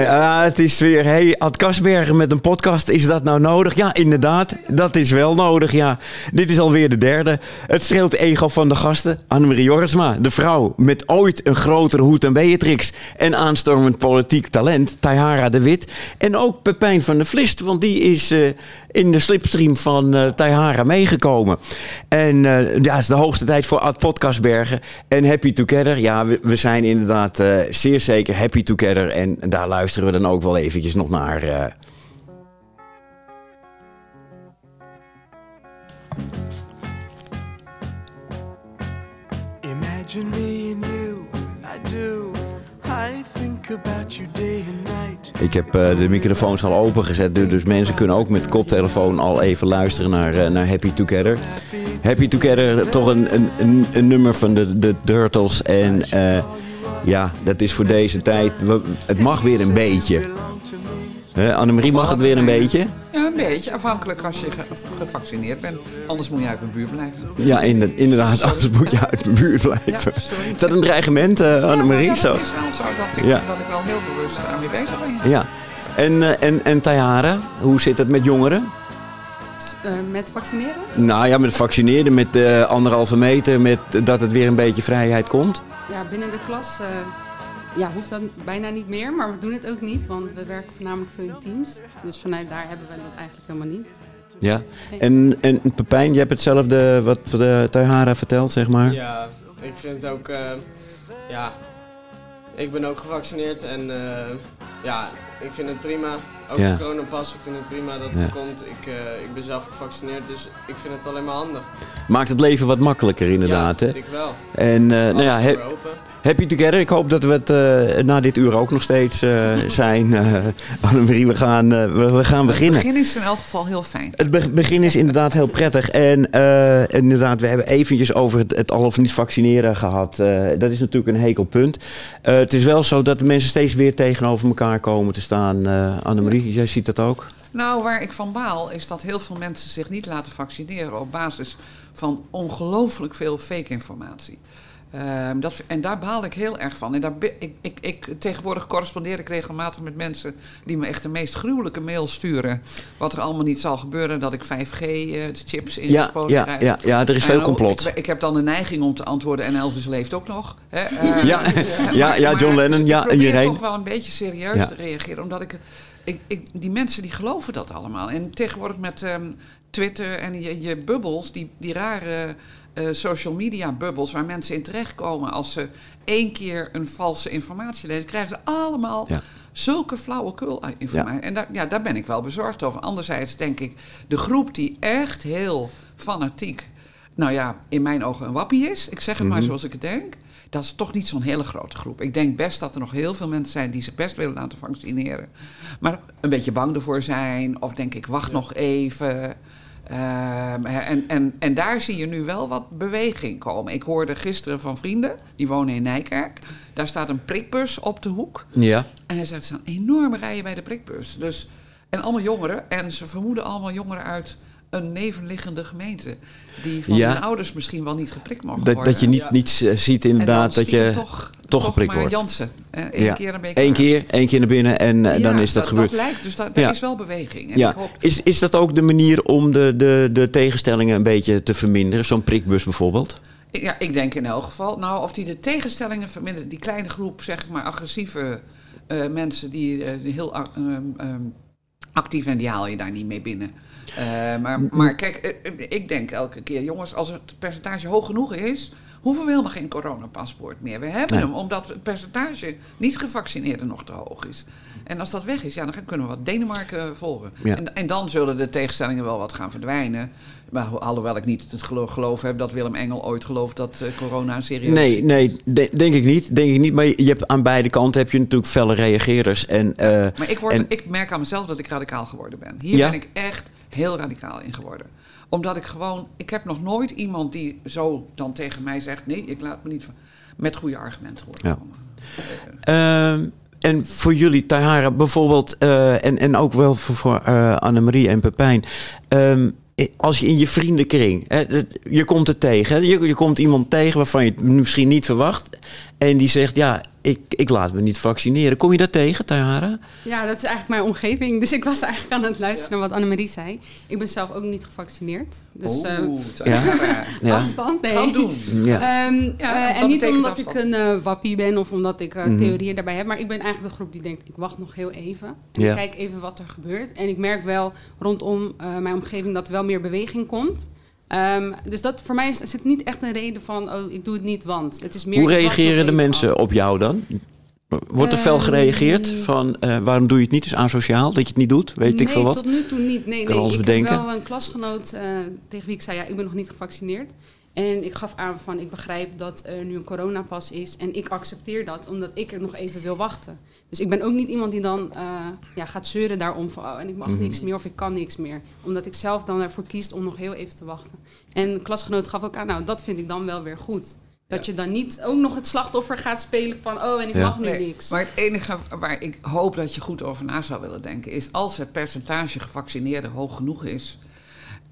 Ja, het is weer, hey, Ad Kasbergen met een podcast, is dat nou nodig? Ja, inderdaad, dat is wel nodig, ja. Dit is alweer de derde. Het streelt de ego van de gasten. Annemarie Jorisma, de vrouw met ooit een grotere hoed dan Beatrix. En aanstormend politiek talent, Tahara de Wit. En ook Pepijn van der Vlist, want die is uh, in de slipstream van uh, Tahara meegekomen. En uh, ja, het is de hoogste tijd voor Ad Podcastbergen. En Happy Together, ja, we, we zijn inderdaad zeer zeker Happy Together. En daar luisteren we dan ook wel eventjes nog naar. Uh... Imagine me and you, I do. I think about you day and night. Ik heb uh, de microfoons al opengezet, dus mensen kunnen ook met koptelefoon al even luisteren naar, uh, naar Happy Together. Happy Together, toch een, een, een nummer van de, de Turtles. En ja, dat is voor deze tijd. Het mag weer een beetje. He, Annemarie, mag het weer een beetje? Ja, een beetje. Afhankelijk als je gevaccineerd bent. Anders moet je uit mijn buurt blijven. Ja, inderdaad. Anders moet je uit mijn buurt blijven. Ja, is dat een dreigement, uh, Annemarie? Ja, ja, het is wel zo dat ik, ja. dat ik wel heel bewust aan mee bezig ben. Ja. En, uh, en, en Tayara, hoe zit het met jongeren? Uh, met vaccineren? Nou ja, met vaccineren, met uh, anderhalve meter, met dat het weer een beetje vrijheid komt. Ja, binnen de klas uh, ja, hoeft dat bijna niet meer, maar we doen het ook niet, want we werken voornamelijk veel in teams. Dus vanuit daar hebben we dat eigenlijk helemaal niet. Ja, en, en Pepijn, je hebt hetzelfde wat de Tahara verteld, zeg maar. Ja, ik vind ook, ja, ik ben ook gevaccineerd en ja, ik vind het prima. Ook ja. de coronapas, ik vind het prima dat het ja. komt. Ik, uh, ik ben zelf gevaccineerd, dus ik vind het alleen maar handig. Maakt het leven wat makkelijker inderdaad, ja, hè? ik wel. En uh, nou ja, he happy together. Ik hoop dat we het uh, na dit uur ook nog steeds zijn. Annemarie, we gaan, we, we, gaan beginnen. Het begin is in elk geval heel fijn. Het be begin is inderdaad heel prettig. En inderdaad, we hebben eventjes over het, het al of niet vaccineren gehad. dat is natuurlijk een hekelpunt. het is wel zo dat de mensen steeds weer tegenover elkaar komen te staan. Annemarie, jij ziet dat ook? Nou, waar ik van baal is dat heel veel mensen zich niet laten vaccineren op basis van ongelooflijk veel fake informatie. Um, dat, en daar baal ik heel erg van. En daar, ik, ik, ik, tegenwoordig correspondeer ik regelmatig met mensen die me echt de meest gruwelijke mail sturen. Wat er allemaal niet zal gebeuren, dat ik 5G-chips uh, in ja, de ja, krijg. Ja, ja, er is veel complot. Ik, ik, heb dan de neiging om te antwoorden en Elvis leeft ook nog. Hè? Uh, ja, ja, ja, John Lennon, ja, ik iedereen. toch wel een beetje serieus ja. te reageren, omdat ik... Ik, ik, die mensen die geloven dat allemaal. En tegenwoordig met um, Twitter en je, je bubbels, die, die rare uh, social media bubbels waar mensen in terechtkomen als ze één keer een valse informatie lezen, krijgen ze allemaal ja. zulke flauwekul informatie. Ja. En daar, ja, daar ben ik wel bezorgd over. Anderzijds denk ik, de groep die echt heel fanatiek, nou ja, in mijn ogen een wappie is, ik zeg het mm -hmm. maar zoals ik het denk dat is toch niet zo'n hele grote groep. Ik denk best dat er nog heel veel mensen zijn die zich best willen laten vaccineren. Maar een beetje bang ervoor zijn. Of denk ik, wacht ja. nog even. Um, en, en, en daar zie je nu wel wat beweging komen. Ik hoorde gisteren van vrienden, die wonen in Nijkerk. Daar staat een prikbus op de hoek. Ja. En hij zegt, er staan enorme rijen bij de prikbus. Dus, en allemaal jongeren. En ze vermoeden allemaal jongeren uit een nevenliggende gemeente. Die van Ja. hun ouders misschien wel niet geprikt mogen Dat, worden. dat je niet, Ja. niet eh, ziet inderdaad dat je toch, toch, geprikt maar wordt. Jansen. Eén Ja. keer een beetje. Eén keer, één keer naar binnen en eh, dan is dat, gebeurd. Dat lijkt, dus daar, is wel beweging. En ja. ik hoop, is, is dat ook de manier om de, de, de tegenstellingen een beetje te verminderen? Zo'n prikbus bijvoorbeeld? ja, ik denk in elk geval. Nou, of die de tegenstellingen vermindert. Die kleine groep, zeg maar, agressieve eh, mensen die, heel ehm, ehm, actief en die haal je daar niet mee binnen. Eh, maar, maar kijk, eh, eh, ik denk elke keer, jongens, als het percentage hoog genoeg is, hoeven we helemaal geen coronapaspoort meer. We hebben Nee. hem, omdat het percentage niet gevaccineerden nog te hoog is. En als dat weg is, ja, dan kunnen we wat Denemarken volgen. Ja. En, en dan zullen de tegenstellingen wel wat gaan verdwijnen. Maar ho- alhoewel ik niet het gelo- geloof heb dat Willem Engel ooit gelooft dat corona serieus Nee, ziekte nee de- denk ik niet. Denk ik niet. Maar je hebt aan beide kanten heb je natuurlijk felle reageerders. En, Maar ik, word, en- ik merk aan mezelf dat ik radicaal geworden ben. Hier Ja? ben ik echt heel radicaal in geworden. Omdat ik gewoon... Ik heb nog nooit iemand die zo dan tegen mij zegt... nee, ik laat me niet... van- met goede argumenten horen Ja. Ehm, en voor jullie, Tahara, bijvoorbeeld, eh, en, en ook wel voor, voor eh, Annemarie en Pepijn. ehm, als je in je vriendenkring, hè, je komt het tegen, hè, je, je komt iemand tegen waarvan je het misschien niet verwacht. En die zegt, ja, ik, ik laat me niet vaccineren. Kom je daar tegen, Tara? Ja, dat is eigenlijk mijn omgeving. Dus ik was eigenlijk aan het luisteren naar wat Annemarie zei. Ik ben zelf ook niet gevaccineerd. Dus Oeh, uh, ja. Ja. afstand, nee. Gaan doen. Ja. Ehm, Ja, eh, en niet omdat afstand. ik een eh, wappie ben of omdat ik eh, Mhm. theorieën daarbij heb. Maar ik ben eigenlijk de groep die denkt, ik wacht nog heel even. En Ja. ik kijk even wat er gebeurt. En ik merk wel rondom eh, mijn omgeving dat er wel meer beweging komt. Ehm, dus dat voor mij is, is het niet echt een reden van, oh, ik doe het niet, want het is meer... Hoe reageren de mensen op jou dan? Wordt er fel Ehm, gereageerd van eh, waarom doe je het niet? Is asociaal dat je het niet doet? Weet ik veel wat? tot nu toe niet. Nee, Kan nee. ik bedenken. heb wel een klasgenoot eh, tegen wie ik zei, ja, ik ben nog niet gevaccineerd. En ik gaf aan van, ik begrijp dat er nu een coronapas is en ik accepteer dat omdat ik er nog even wil wachten. Dus ik ben ook niet iemand die dan eh, ja, gaat zeuren daarom van, oh, en ik mag Mhm. niks meer of ik kan niks meer. Omdat ik zelf dan ervoor kies om nog heel even te wachten. En een klasgenoot gaf ook aan, nou, dat vind ik dan wel weer goed. Dat je dan niet ook nog het slachtoffer gaat spelen van, oh, en ik Ja. mag nu Nee, niks. maar het enige waar ik hoop dat je goed over na zou willen denken is als het percentage gevaccineerden hoog genoeg is,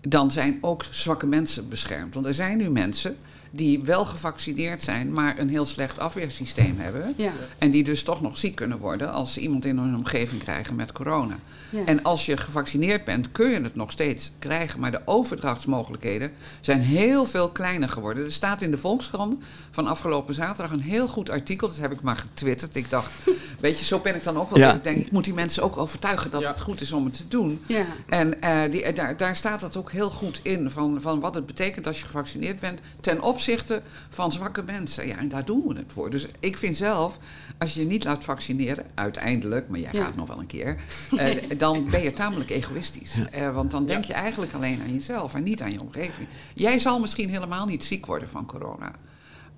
dan zijn ook zwakke mensen beschermd. Want er zijn nu mensen die wel gevaccineerd zijn, maar een heel slecht afweersysteem hebben. Ja, En die dus toch nog ziek kunnen worden als ze iemand in hun omgeving krijgen met corona. ja. En als je gevaccineerd bent, kun je het nog steeds krijgen. Maar de overdrachtsmogelijkheden zijn heel veel kleiner geworden. Er staat in de Volkskrant van afgelopen zaterdag een heel goed artikel. Dat heb ik maar getwitterd. Ik dacht, weet je, zo ben ik dan ook wel. Ja. Ik denk, ik moet die mensen ook overtuigen dat Ja. het goed is om het te doen. ja. En eh, die, daar, daar staat dat ook heel goed in, van, van wat het betekent als je gevaccineerd bent ten opzichte van zwakke mensen. Ja, en daar doen we het voor. Dus ik vind zelf, als je je niet laat vaccineren, uiteindelijk, maar jij Ja. gaat nog wel een keer, eh, dan ben je tamelijk egoïstisch. Eh, want dan denk je eigenlijk alleen aan jezelf en niet aan je omgeving. Jij zal misschien helemaal niet ziek worden van corona.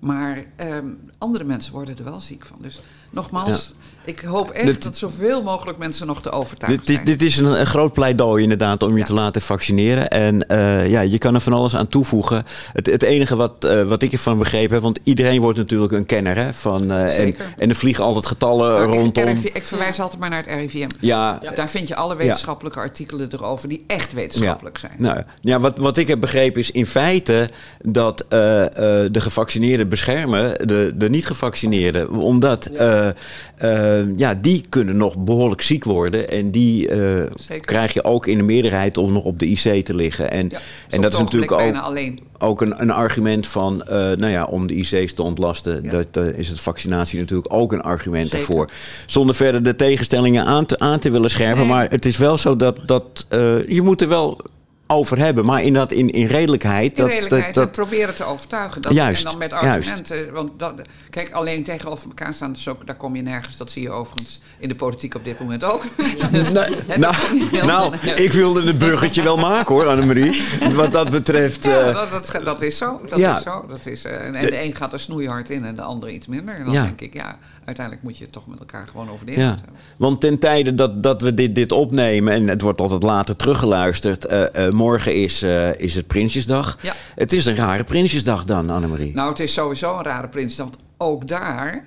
Maar ehm, andere mensen worden er wel ziek van. Dus nogmaals, ik hoop echt Dit- dat zoveel mogelijk mensen nog te overtuigen Dit, zijn. dit is een, een groot pleidooi inderdaad om je Ja. te laten vaccineren. En eh, ja, je kan er van alles aan toevoegen. Het, het enige wat, eh, wat ik ervan begrepen heb, want iedereen wordt natuurlijk een kenner hè, van. eh, en, Zeker. en er vliegen altijd getallen Maar rondom. Ik verwijs altijd maar naar het RIVM. Ja, Ja. Daar vind je alle wetenschappelijke artikelen erover die echt wetenschappelijk zijn. Nou, ja, wat, wat ik heb begrepen is in feite dat de gevaccineerden beschermen de, de niet-gevaccineerden. Omdat eh, eh, ja, die kunnen nog behoorlijk ziek worden. En die eh, krijg je ook in de meerderheid om nog op de IC te liggen. En, Ja, en dat is natuurlijk ook, alleen. ook een, een argument van, nou ja, om de IC's te ontlasten. Ja. Dat is het vaccinatie natuurlijk ook een argument Zeker. ervoor. Zonder verder de tegenstellingen aan te, aan te willen scherpen. Nee. Maar het is wel zo dat, dat je moet er wel over hebben. Maar inderdaad in, in redelijkheid. In dat, redelijkheid dat, en proberen te overtuigen. Dat, Juist, en dan met juist. argumenten. Want dat, kijk, alleen tegenover elkaar staan, dus ook, daar kom je nergens. Dat zie je overigens in de politiek op dit moment ook. Dus, Nou, nou, dat nou, ik wilde het bruggetje wel maken hoor, Annemarie. Wat dat betreft. Ja, eh, dat, dat, dat is zo. Dat ja. is zo. Dat is, eh, en de een gaat er snoeihard in en de ander iets minder. En dan Ja. denk ik, ja, uiteindelijk moet je het toch met elkaar gewoon over de Ja, inhoud hebben. want ten tijde dat, dat we dit, dit opnemen, en het wordt altijd later teruggeluisterd, eh, eh, morgen is, eh, is het Prinsjesdag. Ja. Het is een rare Prinsjesdag dan, Annemarie. Nou, het is sowieso een rare prins. Want ook daar,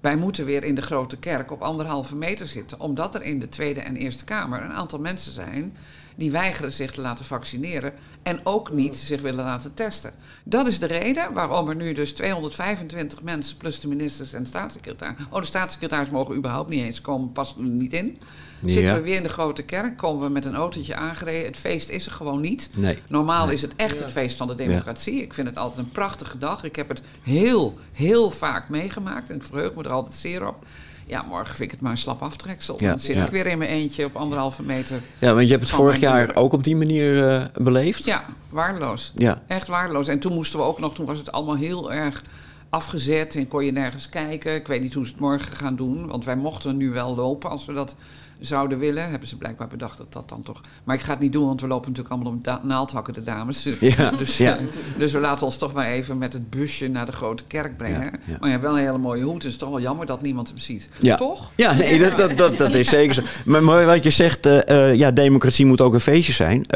wij moeten weer in de grote kerk op anderhalve meter zitten. Omdat er in de Tweede en Eerste Kamer een aantal mensen zijn die weigeren zich te laten vaccineren. En ook niet zich willen laten testen. Dat is de reden waarom er nu dus 225 mensen, plus de ministers en de staatssecretaris. Oh, de staatssecretaris mogen überhaupt niet eens komen, past er niet in. Zitten we weer in de grote kerk, komen we met een autootje aangereden. Het feest is er gewoon niet. Nee. Normaal is het echt Ja. het feest van de democratie. Ik vind het altijd een prachtige dag. Ik heb het heel, heel vaak meegemaakt. En ik verheug me er altijd zeer op. Ja, morgen vind ik het maar een slap aftreksel. Ja, Dan zit ik weer in mijn eentje op anderhalve meter. Ja, want je hebt het vorig jaar ook op die manier eh, beleefd. Ja, waardeloos. Ja. Echt waardeloos. En toen moesten we ook nog, toen was het allemaal heel erg afgezet en kon je nergens kijken. Ik weet niet hoe ze het morgen gaan doen, want wij mochten nu wel lopen als we dat zouden willen. Hebben ze blijkbaar bedacht dat dat dan toch... Maar ik ga het niet doen, want we lopen natuurlijk allemaal da- naaldhakken, de dames. Ja, Dus, ja. eh, dus we laten ons toch maar even met het busje naar de grote kerk brengen. Ja, ja. Maar je hebt wel een hele mooie hoed, dus het is toch wel jammer dat niemand hem ziet. Toch? Ja, nee, dat, dat, dat, dat is zeker zo. Maar, maar wat je zegt, eh, eh, ja, democratie moet ook een feestje zijn.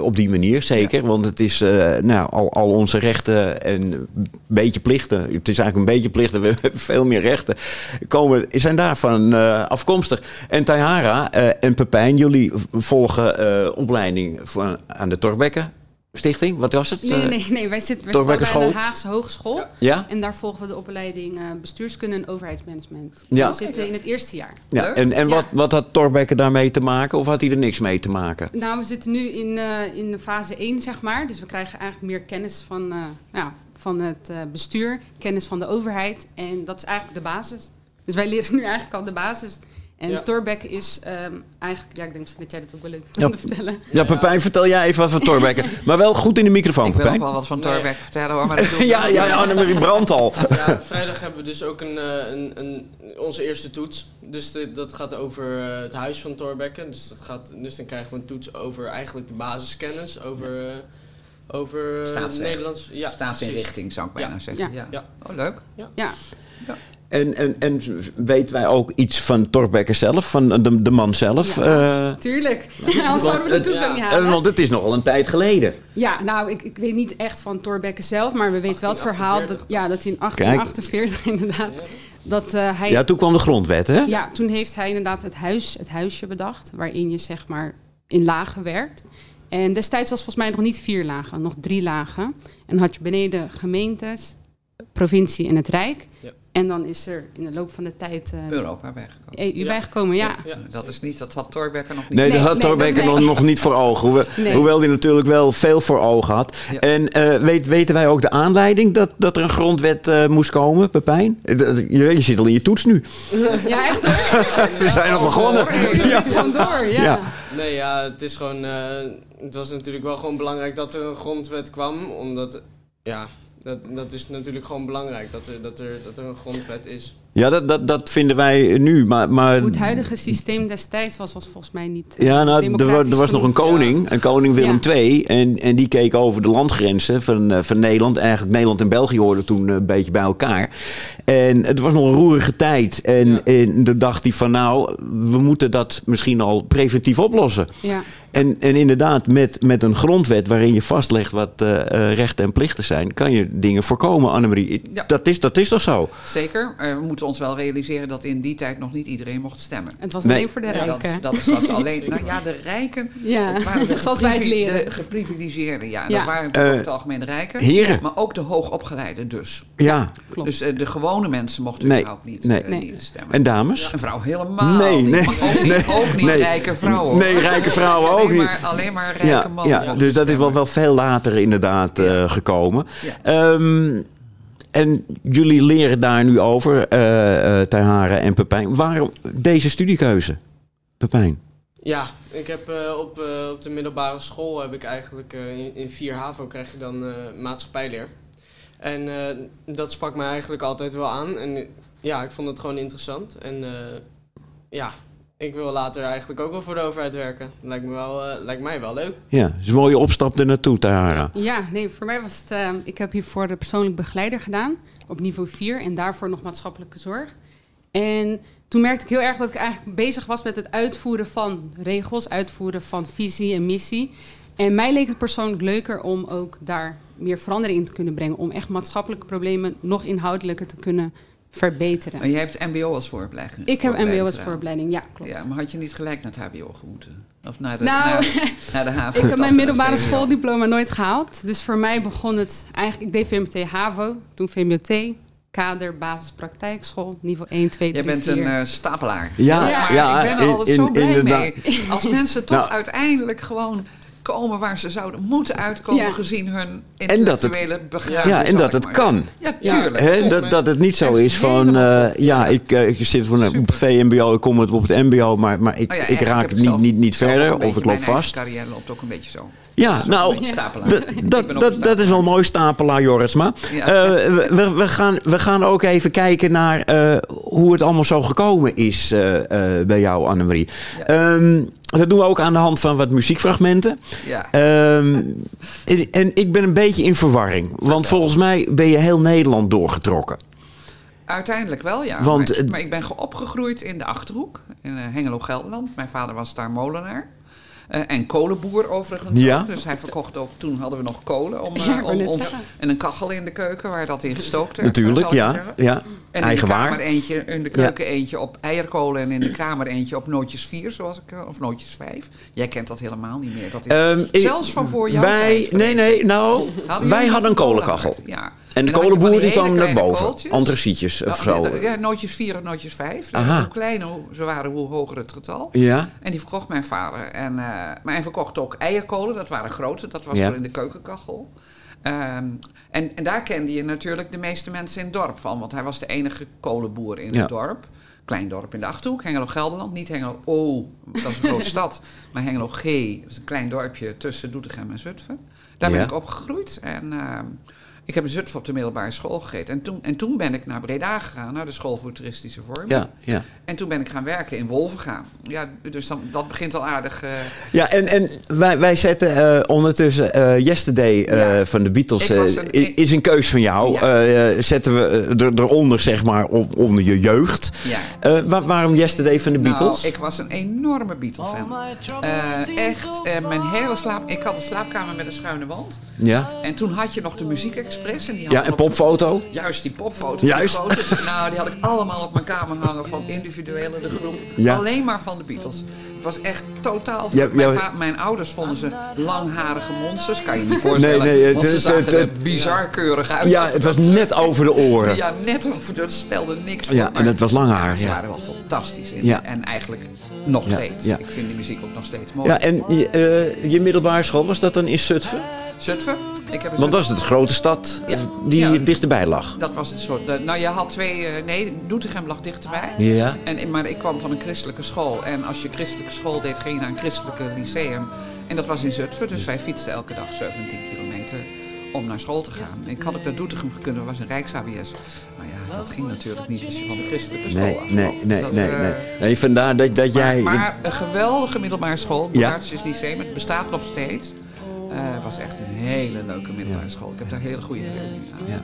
op die manier, zeker. Want het is nou, al, al onze rechten en een beetje plichten. Het is eigenlijk een beetje plichten, we hebben veel meer rechten. Komen, zijn daarvan afkomstig. En Tayara eh, en Pepijn, jullie volgen eh, opleiding voor, aan de Torbekken. Stichting? Wat was het? Nee, Eh, nee, nee. Wij zitten, wij Torbekke zitten bij de? Haagse Hogeschool. Ja. En daar volgen we de opleiding bestuurskunde en overheidsmanagement. Ja. We zitten in het eerste jaar. ja. Leuk. En, en Ja. wat, wat had Torbekke daarmee te maken? Of had hij er niks mee te maken? Nou, we zitten nu in, in fase 1, zeg maar. Dus we krijgen eigenlijk meer kennis van, ja, van het bestuur, kennis van de overheid. En dat is eigenlijk de basis. Dus wij leren nu eigenlijk al de basis. En Ja. Torbeck is ehm, eigenlijk... Ja, ik denk misschien dat jij dat ook wel leuk Ja. vindt om te vertellen. Ja, Pepijn, vertel jij even wat van Torbekke. maar wel goed in de microfoon, Ik wil ook Pepijn. wel wat van Nee. Torbeck vertellen hoor, maar dat doe ik Ja, ja, Annemarie brandt al. Ja, vrijdag hebben we dus ook een, eh, een, een, onze eerste toets. Dus de- dat gaat over eh, het huis van Thorbecke. Dus, dat gaat, dus dan krijgen we een toets over eigenlijk de basiskennis. Over, over eh, Staatsrecht. Nederlands... Ja, precies. Staatsinrichting zou ik bijna Ja. zeggen. Ja. Ja. Ja. Oh, leuk. Ja, En, en, en weten wij ook iets van Torbekke zelf, van de, de man zelf? Ja. Eh, tuurlijk. Anders zouden we de toets Ja. niet eh, halen. want het is nogal een tijd geleden. Ja, nou, ik, ik weet niet echt van Torbekke zelf, maar we weten wel het verhaal dat, 1848. ja, dat hij in 1848 inderdaad, Ja. dat eh, hij... Ja, toen kwam de grondwet, hè? Ja, toen heeft hij inderdaad het, huis, het huisje bedacht, waarin je zeg maar in lagen werkt. En destijds was volgens mij nog niet vier lagen, nog drie lagen. En dan had je beneden gemeentes, provincie en het Rijk. Ja. En dan is er in de loop van de tijd eh, Europa bijgekomen. EU Ja. bijgekomen, ja. Ja. Dat is niet, dat had Torbeck er nog niet. Nee, Nee, dat had nee, dat- nog, nee. nog niet voor ogen. Hoewel, Nee. hoewel hij natuurlijk wel veel voor ogen had. Ja. En eh, weet, weten wij ook de aanleiding dat, dat er een grondwet eh, moest komen, Pepijn? Je, je zit al in je toets nu. Ja, echt hoor. We zijn nog begonnen. Ja. gewoon door, ja. Ja. Nee, ja, het is gewoon... eh, het was natuurlijk wel gewoon belangrijk dat er een grondwet kwam. Omdat... Ja, dat, dat is natuurlijk gewoon belangrijk. Dat er, dat er, dat er een grondwet is. Ja, dat, dat, dat vinden wij nu. Maar, maar Hoe het huidige systeem destijds was, was volgens mij niet eh, Ja, nou, er, er was nog een koning, een koning Willem Ja. II. En, en die keek over de landgrenzen van, eh, van Nederland. Eigenlijk Nederland en België hoorden toen eh, een beetje bij elkaar. En het was nog een roerige tijd. En, Ja. en toen dacht hij van nou, we moeten dat misschien al preventief oplossen. Ja. En, en inderdaad, met, met een grondwet waarin je vastlegt wat eh, eh, rechten en plichten zijn, kan je dingen voorkomen, Annemarie. Ja. Dat, is, dat is toch zo? Zeker. Eh, we moeten ons wel realiseren dat in die tijd nog niet iedereen mocht stemmen. Het was Nee. alleen voor de Ja, dat, rijken. dat was alleen. Nou ja, de rijken. Ja, de zoals wij het leren. De geprivilegeerden, ja. Ja. Dat waren Eh, over het algemeen de rijken. heren. Maar ook de hoogopgeleiden dus. Ja. Klopt. Dus de gewone mensen mochten Nee, überhaupt niet, nee. Nee. niet stemmen. En dames? Een vrouw helemaal Nee, niet. nee, ook niet, ook niet nee. rijke vrouwen. Nee, rijke vrouwen ook alleen niet. Maar, alleen maar rijke Ja, mannen. ja, mochten dus dat is wel, wel veel later inderdaad eh, gekomen. Ja. Ehm, en jullie leren daar nu over, eh eh Ter Haren en Pepijn. Waarom deze studiekeuze, Pepijn? Ja, ik heb eh, op, eh, op de middelbare school heb ik eigenlijk eh, in, in 4 HAVO krijg je dan eh, maatschappijleer. En eh, dat sprak mij eigenlijk altijd wel aan. En ja, ik vond het gewoon interessant. En eh, ja, ik wil later eigenlijk ook wel voor de overheid werken. Lijkt, me wel, eh, lijkt mij wel leuk. Ja, het is een mooie opstap er naartoe, Ter Haren. Ja, nee, voor mij was het... eh, ik heb hiervoor de persoonlijk begeleider gedaan op niveau 4 en daarvoor nog maatschappelijke zorg. En toen merkte ik heel erg dat ik eigenlijk bezig was met het uitvoeren van regels, uitvoeren van visie en missie. En mij leek het persoonlijk leuker om ook daar meer verandering in te kunnen brengen. Om echt maatschappelijke problemen nog inhoudelijker te kunnen verbeteren. Maar jij hebt MBO als vooropleiding. Ik heb MBO als vooropleiding, ja, klopt. Ja, maar had je niet gelijk naar het HBO gemoeten? Of naar de, Nou, naar, naar de HAVO? Ik heb mijn middelbare schooldiploma nooit gehaald. Dus voor mij begon het eigenlijk... Ik deed VMT HAVO, toen VMT, kader, basis, praktijkschool, niveau 1, 2, 3, Jij bent 4. een eh, stapelaar. Ja, ja, ik ben er in- altijd in- zo blij mee. Als mensen toch Nou. uiteindelijk gewoon komen waar ze zouden moeten uitkomen... Ja. gezien hun En dat het- intellectuele begrijping. Ja, en dat het maar kan. Ja, tuurlijk. Dat, dat het niet zo Echt is van, eh, ja, ik, eh, ik zit voor een, op VMBO, ik kom het op het MBO, maar, maar ik, Oh ja, ik raak niet, niet, niet verder of ik loop mijn vast. carrière loopt ook een beetje zo. Ja, nou. Dat, dat, dat, is wel mooi stapelaar, Jorisma. Ja. Eh, we, we- we, gaan, we gaan ook even kijken naar eh, hoe het allemaal zo gekomen is eh, eh, bij jou, Annemarie. Ja. Dat doen we ook aan de hand van wat muziekfragmenten. Ja. Ehm, en, en ik ben een beetje in verwarring. Want volgens mij ben je heel Nederland doorgetrokken. Uiteindelijk wel, ja. Want maar, maar ik ben ge- opgegroeid in de Achterhoek, in eh, Hengelo-Gelderland. Mijn vader was daar molenaar. Eh, en kolenboer overigens Ja. ook. Dus hij verkocht ook, toen hadden we nog kolen om, eh, Ja, om net ons, en een kachel in de keuken waar dat in gestookt werd. Natuurlijk, ja. ja. En eigen in de waar. eentje, in de keuken eentje op eierkolen en in de kamer eentje op nootjes 4, zoals ik, eh, of nootjes 5. Jij kent dat helemaal niet meer. Dat is Ehm, ik- zelfs van voor jouw wij, tijd, Nee, nee, nou, Hadden wij hadden een kolenkachel. Ja. En de kolenboer die kwam naar boven. kooltjes. Antracietjes of Nou, zo. Ja, nootjes 4 en nootjes 5. Aha. Hoe kleiner ze waren, hoe hoger het getal. Ja, En die verkocht mijn vader. En, eh, maar hij verkocht ook eierkolen, dat waren grote, dat was Ja. voor in de keukenkachel. Ehm, en, en daar kende je natuurlijk de meeste mensen in het dorp van, want hij was de enige kolenboer in Ja. het dorp. Klein dorp in de Achterhoek, Hengelo-Gelderland. Niet Hengelo O, dat is een grote stad, maar Hengelo G, dat is een klein dorpje tussen Doetinchem en Zutphen. Daar ben ik opgegroeid en ehm, ik heb in Zutphen op de middelbare school gegeten. En toen, en toen ben ik naar Breda gegaan, naar de school voor toeristische vorming. ja, ja. En toen ben ik gaan werken in Wolvenga. Ja, dus dan, dat begint al aardig. eh, Ja, en, en wij, wij zetten eh, ondertussen eh, Yesterday eh, Ja. van de Beatles. Eh, een- is een keus van jou. Ja. Zetten we er, eronder, zeg maar, op, onder je jeugd. ja. Eh, wa- waarom Yesterday van de Beatles? Nou, ik was een enorme Beatle-fan. Eh, echt, eh, mijn hele slaap... Ik had een slaapkamer met een schuine wand. Ja, En toen had je nog de Muziekexpress. En die had ja en popfoto. Juist, die popfoto's. Juist. Die nou, die had ik allemaal op mijn kamer hangen van individuele, de groep. Ja. Alleen maar van de Beatles. Het was echt totaal... Ja, mijn, ja. mijn ouders vonden ze langharige monsters. Kan je niet voorstellen. Nee, nee, want ze zagen het- er bizar keurig uit. Ja, het was net over de oren. Ja, net over. Dat stelde niks voor. Ja, en het was lang haar, Ze ja. waren wel fantastisch. In, Ja. En eigenlijk nog steeds. ja. Ik vind die muziek ook nog steeds mooi. Ja, en je, eh, je middelbare school, was dat dan in Zutphen? Zutphen. Ik heb Want dat is de grote stad Ja. die Ja. dichterbij lag. Dat was het soort. de- nou, je had twee. eh, nee, Doetinchem lag dichterbij. Ja. En, maar ik kwam van een christelijke school. En als je christelijke school deed, ging je naar een christelijke lyceum. En dat was in Zutphen. Dus wij fietsten elke dag 17 kilometer om naar school te gaan. Ik had ook naar Doetinchem gekund, dat was een Rijks-ABS. Maar ja, dat ging natuurlijk niet als je van de christelijke school Nee, afkwam. nee, nee, Dat, nee, eh, nee. Nee, vandaar dat, dat jij... Maar, een geweldige middelbare school, Ja. Bonaertjes Lyceum, het bestaat nog steeds. Eh, Het was echt een hele leuke middelbare school. Ik heb daar hele goede herinneringen aan. Ja.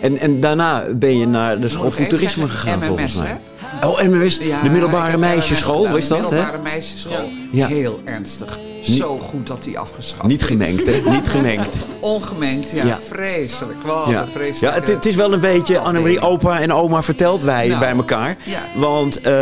En, en daarna ben je naar de school voor toerisme zeggen, gegaan, MMS, volgens mij. hè? Oh, MMS, Ja, de middelbare meisjesschool, is dat? De middelbare meisjesschool. Ja. Heel ernstig. Zo goed dat die afgeschaft Niet is. gemengd, hè? Niet gemengd. Ongemengd, ja. Ja. Vreselijk. Ja, een vreselijk. ja het, het is wel een beetje Annemarie, opa en oma vertelt wij Nou, bij elkaar. ja. Want eh,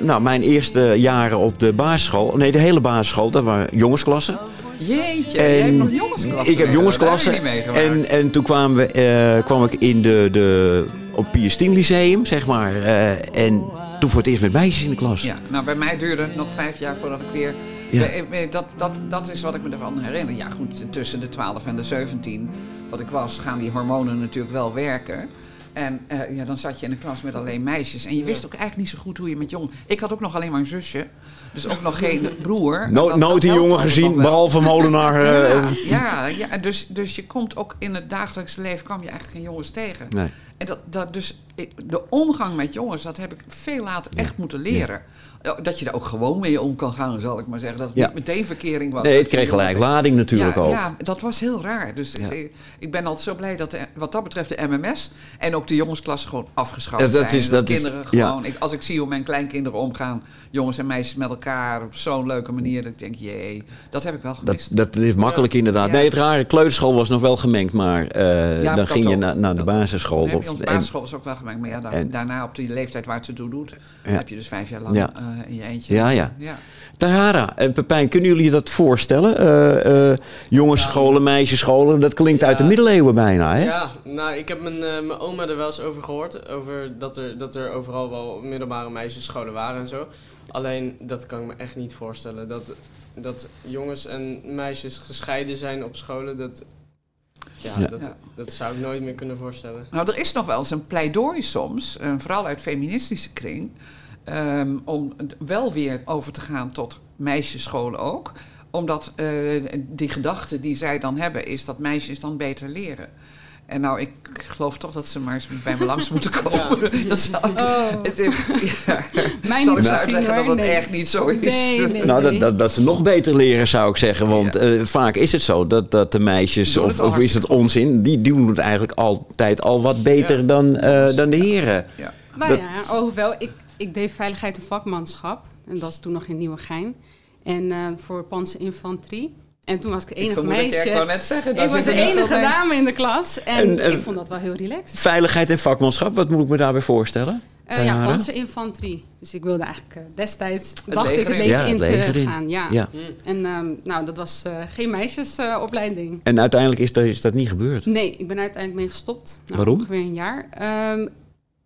nou, mijn eerste jaren op de basisschool, nee, de hele basisschool, dat waren jongensklassen. Jeetje, jij hebt nog jongensklassen Ik heb jongensklassen. Daar heb je niet meegemaakt. En, en toen kwamen we, eh, kwam ik in de, de, op Pius 10 Lyceum, zeg maar. eh, en toen voor het eerst met meisjes in de klas. Ja, nou bij mij duurde het nog vijf jaar voordat ik weer... Ja. Eh, Dat, dat, dat is wat ik me ervan herinner. Ja goed, tussen de 12 en de 17, wat ik was, gaan die hormonen natuurlijk wel werken. En eh, ja, dan zat je in de klas met alleen meisjes. En je wist ook eigenlijk niet zo goed hoe je met jong... Ik had ook nog alleen maar een zusje. Dus ook nog geen broer. No, Dat- nooit helpt jongen gezien, behalve molenaar. eh, Ja, ja, ja dus, dus je komt ook in het dagelijkse leven kwam je eigenlijk geen jongens tegen. Nee. En dat, dat dus, de omgang met jongens, dat heb ik veel later echt moeten leren. Ja, Dat je er ook gewoon mee om kan gaan, zal ik maar zeggen. Dat het Ja. niet meteen verkering was. Nee, het kreeg gelijk lading natuurlijk ook. Ja, dat was heel raar. Dus ik, ik ben altijd zo blij dat de, wat dat betreft de MMS en ook de jongensklasse gewoon afgeschaft Dat- dat zijn. is- dat dat is- kinderen ja. gewoon, ik, als ik zie hoe mijn kleinkinderen omgaan, jongens en meisjes met elkaar op zo'n leuke manier, dat ik denk, jee, dat heb ik wel Dat, gemist. dat is makkelijk inderdaad. Ja. Nee, het rare, kleuterschool was nog wel gemengd, maar eh, Ja, dan dat ging je naar, naar de Dat- basisschool. Nee, en- basisschool was ook wel gemengd. Maar ja, daar- en- daarna op die leeftijd waar het ze toe doet, Ja. heb je dus vijf jaar lang Ja. eh, in je eentje. Ja, ja. ja. Tahara en Pepijn, kunnen jullie dat voorstellen? Eh, eh, jongensscholen, meisjesscholen, dat klinkt uit de middeleeuwen bijna, hè? Ja, nou, ik heb mijn, eh, mijn oma er wel eens over gehoord. Over dat er, dat er overal wel middelbare meisjesscholen waren en zo. Alleen, dat kan ik me echt niet voorstellen. Dat, dat jongens en meisjes gescheiden zijn op scholen, dat, ja, Ja. Dat, Ja. dat zou ik nooit meer kunnen voorstellen. Nou, er is nog wel eens een pleidooi soms, eh, vooral uit feministische kring, ehm, om het wel weer over te gaan tot meisjesscholen ook. Omdat eh, die gedachte die zij dan hebben is dat meisjes dan beter leren. En nou, ik geloof toch dat ze maar eens bij me langs moeten komen. Dat zal ik, Oh. het, ja, Mij zal niet ik ze uitleggen dat dat Nee. echt niet zo is. Nee, nee, Nou, dat, dat, dat ze nog beter leren, zou ik zeggen. Want Ja. eh, vaak is het zo dat, dat de meisjes, of, is het onzin, die doen het eigenlijk altijd al wat beter Ja. dan, eh, dan de heren. Ja. Nou Dat- ja, oh wel, ik, ik deed veiligheid en vakmanschap. En dat is toen nog in Nieuwegein. En eh, voor panzerinfanterie. En toen was ik het Ik enige dat meisje. ik wou net zeggen, ik was de enige dame in de klas. En, En, eh, ik vond dat wel heel relaxed. Veiligheid en vakmanschap, wat moet ik me daarbij voorstellen? Eh, ja, panzerinfanterie. Dus ik wilde eigenlijk eh, destijds, dacht leger ik, het in. leger Ja, in het te in. gaan. Ja. Ja. En ehm, nou, dat was eh, geen meisjesopleiding. En uiteindelijk is dat, is dat niet gebeurd. nee, ik ben uiteindelijk mee gestopt. Nou, Waarom? Ongeveer een jaar. Ehm,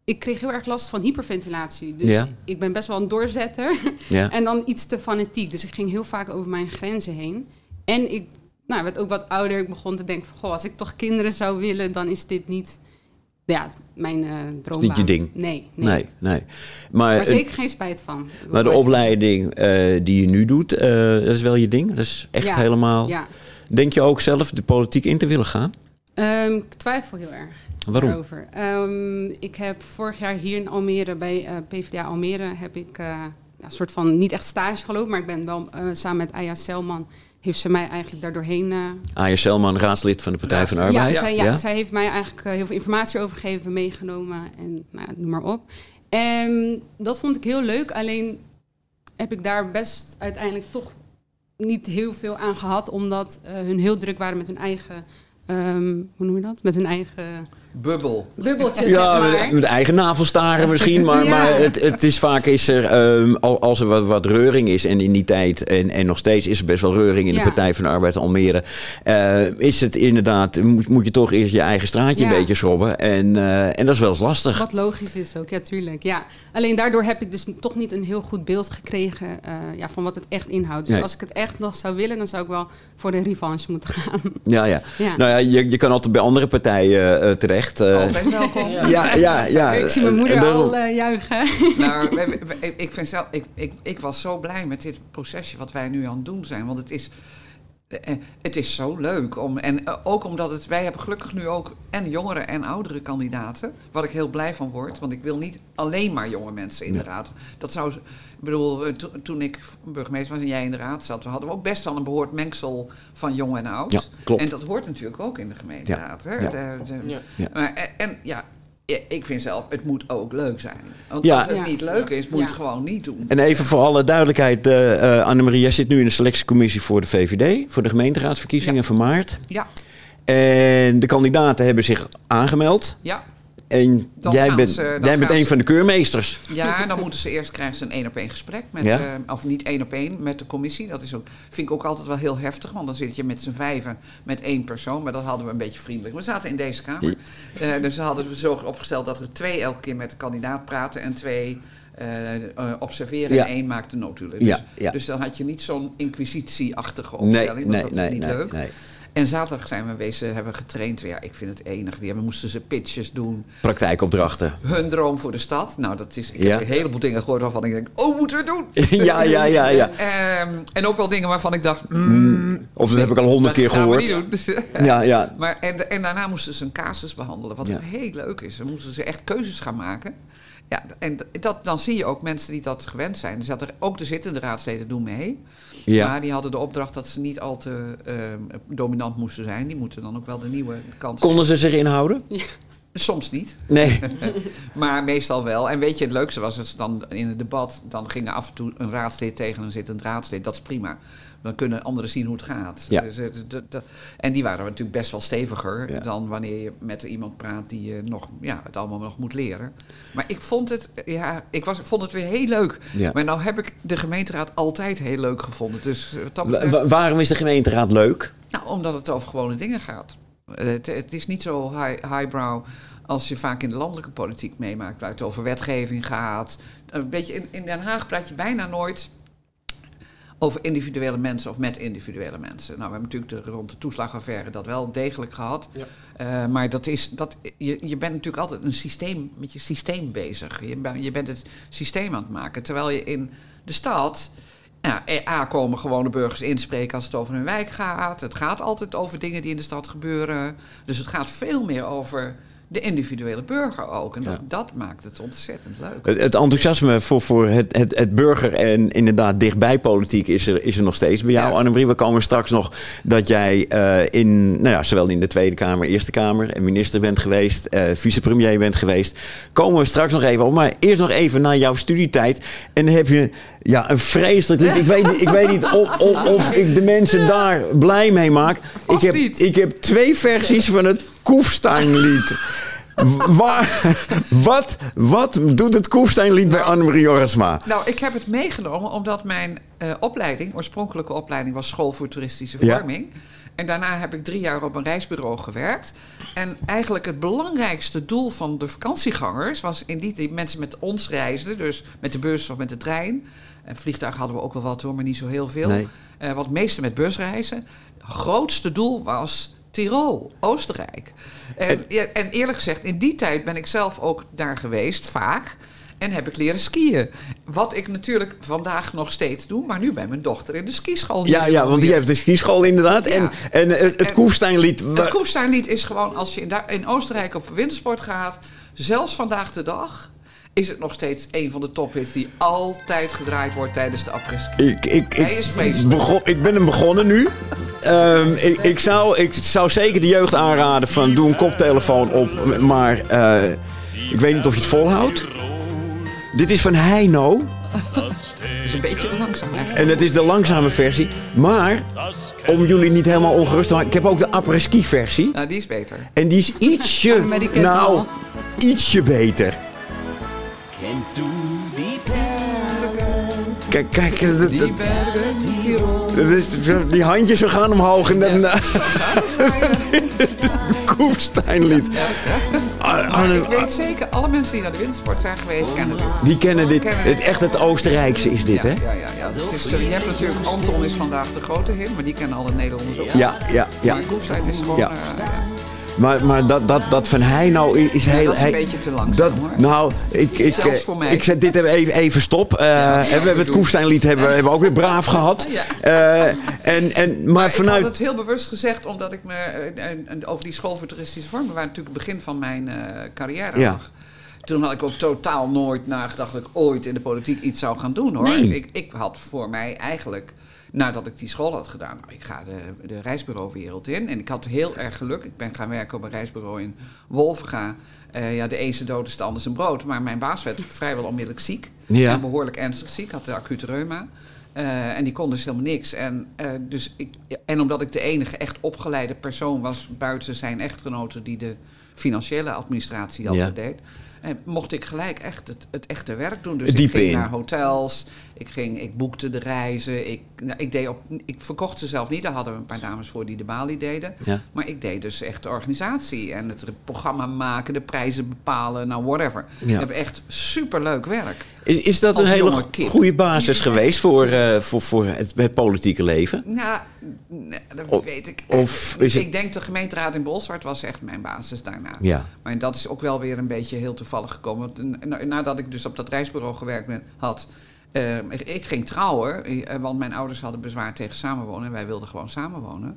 ik kreeg heel erg last van hyperventilatie. Dus Ja. ik ben best wel een doorzetter. Ja. En dan iets te fanatiek. Dus ik ging heel vaak over mijn grenzen heen. En ik nou, werd ook wat ouder. Ik begon te denken van... Goh, als ik toch kinderen zou willen... dan is dit niet ja, mijn eh droombaan. niet je ding. Nee, nee. Nee, nee. Maar, Maar zeker geen spijt van. maar de opleiding eh, die je nu doet, eh, dat is wel je ding? Dat is echt Ja, helemaal... Ja. Denk je ook zelf de politiek in te willen gaan? Ehm, ik twijfel heel erg Waarom? daarover. Ehm, ik heb vorig jaar hier in Almere, bij PvdA Almere, heb ik ja, een soort van, niet echt stage gelopen, maar ik ben wel samen met Aya Selman, heeft ze mij eigenlijk daardoorheen... eh Aya Selman, raadslid van de Partij van de ja, Arbeid. zij, ja, zij heeft mij eigenlijk eh, heel veel informatie overgegeven, meegenomen en nou, ja, noem maar op. En dat vond ik heel leuk, alleen heb ik daar best uiteindelijk toch niet heel veel aan gehad, omdat eh, hun heel druk waren met hun eigen, ehm, hoe noem je dat? Met hun eigen Bubbel. bubbeltje, Ja, zeg maar. met eigen navelstaren misschien, maar, Ja. maar het, het is vaak is er, ehm, al- als er wat, wat reuring is, en in die tijd, en, en nog steeds is er best wel reuring in de. Partij van de Arbeid Almere, eh, is het inderdaad, moet, moet je toch eerst je eigen straatje Ja. een beetje schrobben. En, eh, en dat is wel eens lastig. Wat logisch is ook, ja, tuurlijk. Ja. Alleen daardoor heb ik dus toch niet een heel goed beeld gekregen eh, ja, van wat het echt inhoudt. Dus Nee. als ik het echt nog zou willen, dan zou ik wel voor de revanche moeten gaan. Ja, ja. Ja. Nou ja, je, je kan altijd bij andere partijen eh, terecht. eh. Altijd welkom. ja, ja, ja. ik zie mijn moeder daarom. al eh, juichen. Nou, we- ik, vind zelf, ik, ik, ik was zo blij met dit procesje wat wij nu aan het doen zijn. Want het is, het is zo leuk. Om, en eh, ook omdat het, wij hebben gelukkig nu ook en jongere en oudere kandidaten. Wat ik heel blij van word. Want ik wil niet alleen maar jonge mensen in de raad. Dat zou, ik bedoel, eh, to- toen ik burgemeester was en jij in de raad zat, we hadden we ook best wel een behoord mengsel van jong en oud. Ja, klopt. En dat hoort natuurlijk ook in de gemeenteraad. Hè? Ja. De- de- Ja. Ja. Maar, en ja, ik vind zelf, het moet ook leuk zijn. Want Ja. als het Ja. niet leuk is, moet je het gewoon niet doen. En even voor alle duidelijkheid, eh eh Annemarie, jij zit nu in de selectiecommissie voor de VVD, voor de gemeenteraadsverkiezingen Ja. van maart. Ja, En de kandidaten hebben zich aangemeld. ja. En Dan jij bent, ze- dan jij bent gaan een ze- van de keurmeesters. ja, dan moeten ze eerst krijgen ze een één op één gesprek met, Ja? eh, of niet één op één met de commissie. Dat is ook, vind ik ook altijd wel heel heftig, want dan zit je met z'n vijven met één persoon. Maar dat hadden we een beetje vriendelijk. We zaten in deze kamer, Eh, dus we hadden we zo opgesteld dat er twee elke keer met de kandidaat praten en twee eh, observeren Ja. en één maakt de notulen. Dus, dus dan had je niet zo'n inquisitieachtige Nee, opstelling, want nee, dat nee, is niet nee, leuk. En zaterdag zijn we wezen, hebben getraind. Ja, ik vind het enig. Die hebben, moesten ze pitches doen. Praktijkopdrachten. Hun droom voor de stad. Nou, dat is, ik Ja. heb een heleboel dingen gehoord waarvan ik denk, oh, moeten we doen. ja, ja, ja, ja. Ehm, en ook wel dingen waarvan ik dacht, mm, Of dat heb ik al honderd keer dat gehoord. Ja, ja. maar, en, en daarna moesten ze een casus behandelen, wat Ja. heel leuk is. Dan moesten ze echt keuzes gaan maken. Ja, en dat, dan zie je ook mensen die dat gewend zijn. Er zat er, ook de zittende raadsleden doen mee. Ja. Maar die hadden de opdracht dat ze niet al te ehm, dominant moesten zijn. Die moeten dan ook wel de nieuwe kant Konden ze zich inhouden? Soms niet. Nee. Maar meestal wel. En weet je, het leukste was het dan in het debat. Dan ging er af en toe een raadslid tegen een zittend raadslid. Dat is prima. Dan kunnen anderen zien hoe het gaat. Ja. Dus, eh, en die waren natuurlijk best wel steviger Ja. dan wanneer je met iemand praat die je nog, ja, het allemaal nog moet leren. Maar ik vond het, ja, ik was, vond het weer heel leuk. Ja. Maar nou heb ik de gemeenteraad altijd heel leuk gevonden. Dus eh, wat dat Wa- betreft- wa- waarom is de gemeenteraad leuk? nou, omdat het over gewone dingen gaat. Het, het is niet zo high, highbrow als je vaak in de landelijke politiek meemaakt, waar het over wetgeving gaat. Een beetje in, in Den Haag praat je bijna nooit over individuele mensen of met individuele mensen. Nou, we hebben natuurlijk de, rond de toeslagaffaire dat wel degelijk gehad. Ja. Eh, maar dat is, dat, je, je bent natuurlijk altijd een systeem, met je systeem bezig. Je, ben- je bent het systeem aan het maken. Terwijl je in de stad... Ja, eh, A, komen gewone burgers inspreken als het over hun wijk gaat. Het gaat altijd over dingen die in de stad gebeuren. Dus het gaat veel meer over de individuele burger ook. En dat, dat maakt het ontzettend leuk. Het, het enthousiasme voor, voor het, het, het burger en inderdaad dichtbij politiek is er, is er nog steeds bij jou, Ja. Annemarie. We komen straks nog dat jij eh, in, nou ja, zowel in de Tweede Kamer, Eerste Kamer en minister bent geweest, eh, vicepremier bent geweest. Komen we straks nog even op. Maar eerst nog even naar jouw studietijd. En dan heb je ja, een vreselijk lied. Ik weet, niet- ik weet niet of, of, of ik de mensen daar blij mee maak. Vast Ik heb, niet. ik heb twee versies van het Koefsteinlied. Waar, wat, wat doet het Koefsteinlied bij Annemarie Jorisma? Nou, ik heb het meegenomen omdat mijn eh, opleiding, oorspronkelijke opleiding, was school voor toeristische Ja. vorming. En daarna heb ik drie jaar op een reisbureau gewerkt. En eigenlijk het belangrijkste doel van de vakantiegangers was in die tijd mensen met ons reisden, dus met de bus of met de trein. En vliegtuig hadden we ook wel wat hoor, maar niet zo heel veel. Nee. Wat meeste met busreizen. Het grootste doel was Tirol, Oostenrijk. En, en eerlijk gezegd, in die tijd ben ik zelf ook daar geweest, vaak. En heb ik leren skiën. Wat ik natuurlijk vandaag nog steeds doe, maar nu bij mijn dochter in de skischool. Ja, ja, want die heeft de skischool inderdaad. En, Ja. en eh, het Koefsteinlied... wa- Het Koefsteinlied is gewoon, als je in, in Oostenrijk op wintersport gaat, zelfs vandaag de dag, is het nog steeds een van de tophits die altijd gedraaid wordt tijdens de apres-ski. Ik, ik, Hij ik, is vreselijk. begon, ik ben hem begonnen nu. Ehm, ik, ik, zou, ik zou zeker de jeugd aanraden van doe een koptelefoon op. Maar eh, ik weet niet of je het volhoudt. Dit is van Heino. Dat is een beetje langzaam eigenlijk. En het is de langzame versie. Maar om jullie niet helemaal ongerust te maken. Ik heb ook de après-ski versie. Nou, die is beter. En die is ietsje, nou, ietsje beter. Kennst du die Berge? Kijk, kijk, dat- dat- bergen, die Tirol. dat is- die handjes gaan omhoog en dan... Koefsteinlied. Ah, Maar ik ah, weet zeker, alle mensen die naar de wintersport zijn geweest, kennen dit. Die kennen dit. Kennen Het, dit. echt het Oostenrijkse is dit, hè? Ja, ja, ja. Het is, eh, je hebt natuurlijk Anton is vandaag de grote hit, maar die kennen alle Nederlanders ook. Ja, ja, ja. Maar Koefstein is gewoon... Ja. eh, ja. Maar, maar dat, dat, dat van Heino is, is heel... dat is een hij- beetje te langzaam, dat, hoor. Nou, ik, ik, Zelfs eh, voor mij. ik zet dit even, even stop. Eh, en we hebben het doen. Koefsteinlied hebben, hebben we ook weer braaf gehad. Ja. Eh, en, en, maar Maar vanuit... ik had het heel bewust gezegd, omdat ik me over die school voor toeristische vormen, waar natuurlijk het begin van mijn carrière Ja. lag. Toen had ik ook totaal nooit nagedacht dat ik ooit in de politiek iets zou gaan doen hoor. Nee. Ik, ik had voor mij eigenlijk, nadat ik die school had gedaan, nou, ik ga de, de reisbureauwereld in. En ik had heel erg geluk. Ik ben gaan werken op een reisbureau in Wolvenga. Eh, ja, de ene dood is de ander zijn brood. Maar mijn baas werd vrijwel onmiddellijk ziek. Ja. En behoorlijk ernstig ziek, had de acute reuma. Eh, en die kon dus helemaal niks. En, eh, dus ik, en omdat ik de enige echt opgeleide persoon was buiten zijn echtgenote die de financiële administratie altijd Ja. deed, mocht ik gelijk echt het, het echte werk doen. Dus ik ging in. naar hotels, ik, ging, ik boekte de reizen, ik, nou, ik, deed op, ik verkocht ze zelf niet. Daar hadden we een paar dames voor die de balie deden. Ja. Maar ik deed dus echt de organisatie en het programma maken, de prijzen bepalen, nou whatever. Ja. Ik heb echt superleuk werk. Is, is dat een hele goede basis geweest voor, eh, voor, voor het, het politieke leven? Ja, nee, dat Of- weet ik. of is het- Ik denk de gemeenteraad in Bolsward was echt mijn basis daarna. Ja. Maar dat is ook wel weer een beetje heel toevallig gekomen. Nadat ik dus op dat reisbureau gewerkt ben, had... eh, ik, ik ging trouwen, eh, want mijn ouders hadden bezwaar tegen samenwonen. En wij wilden gewoon samenwonen.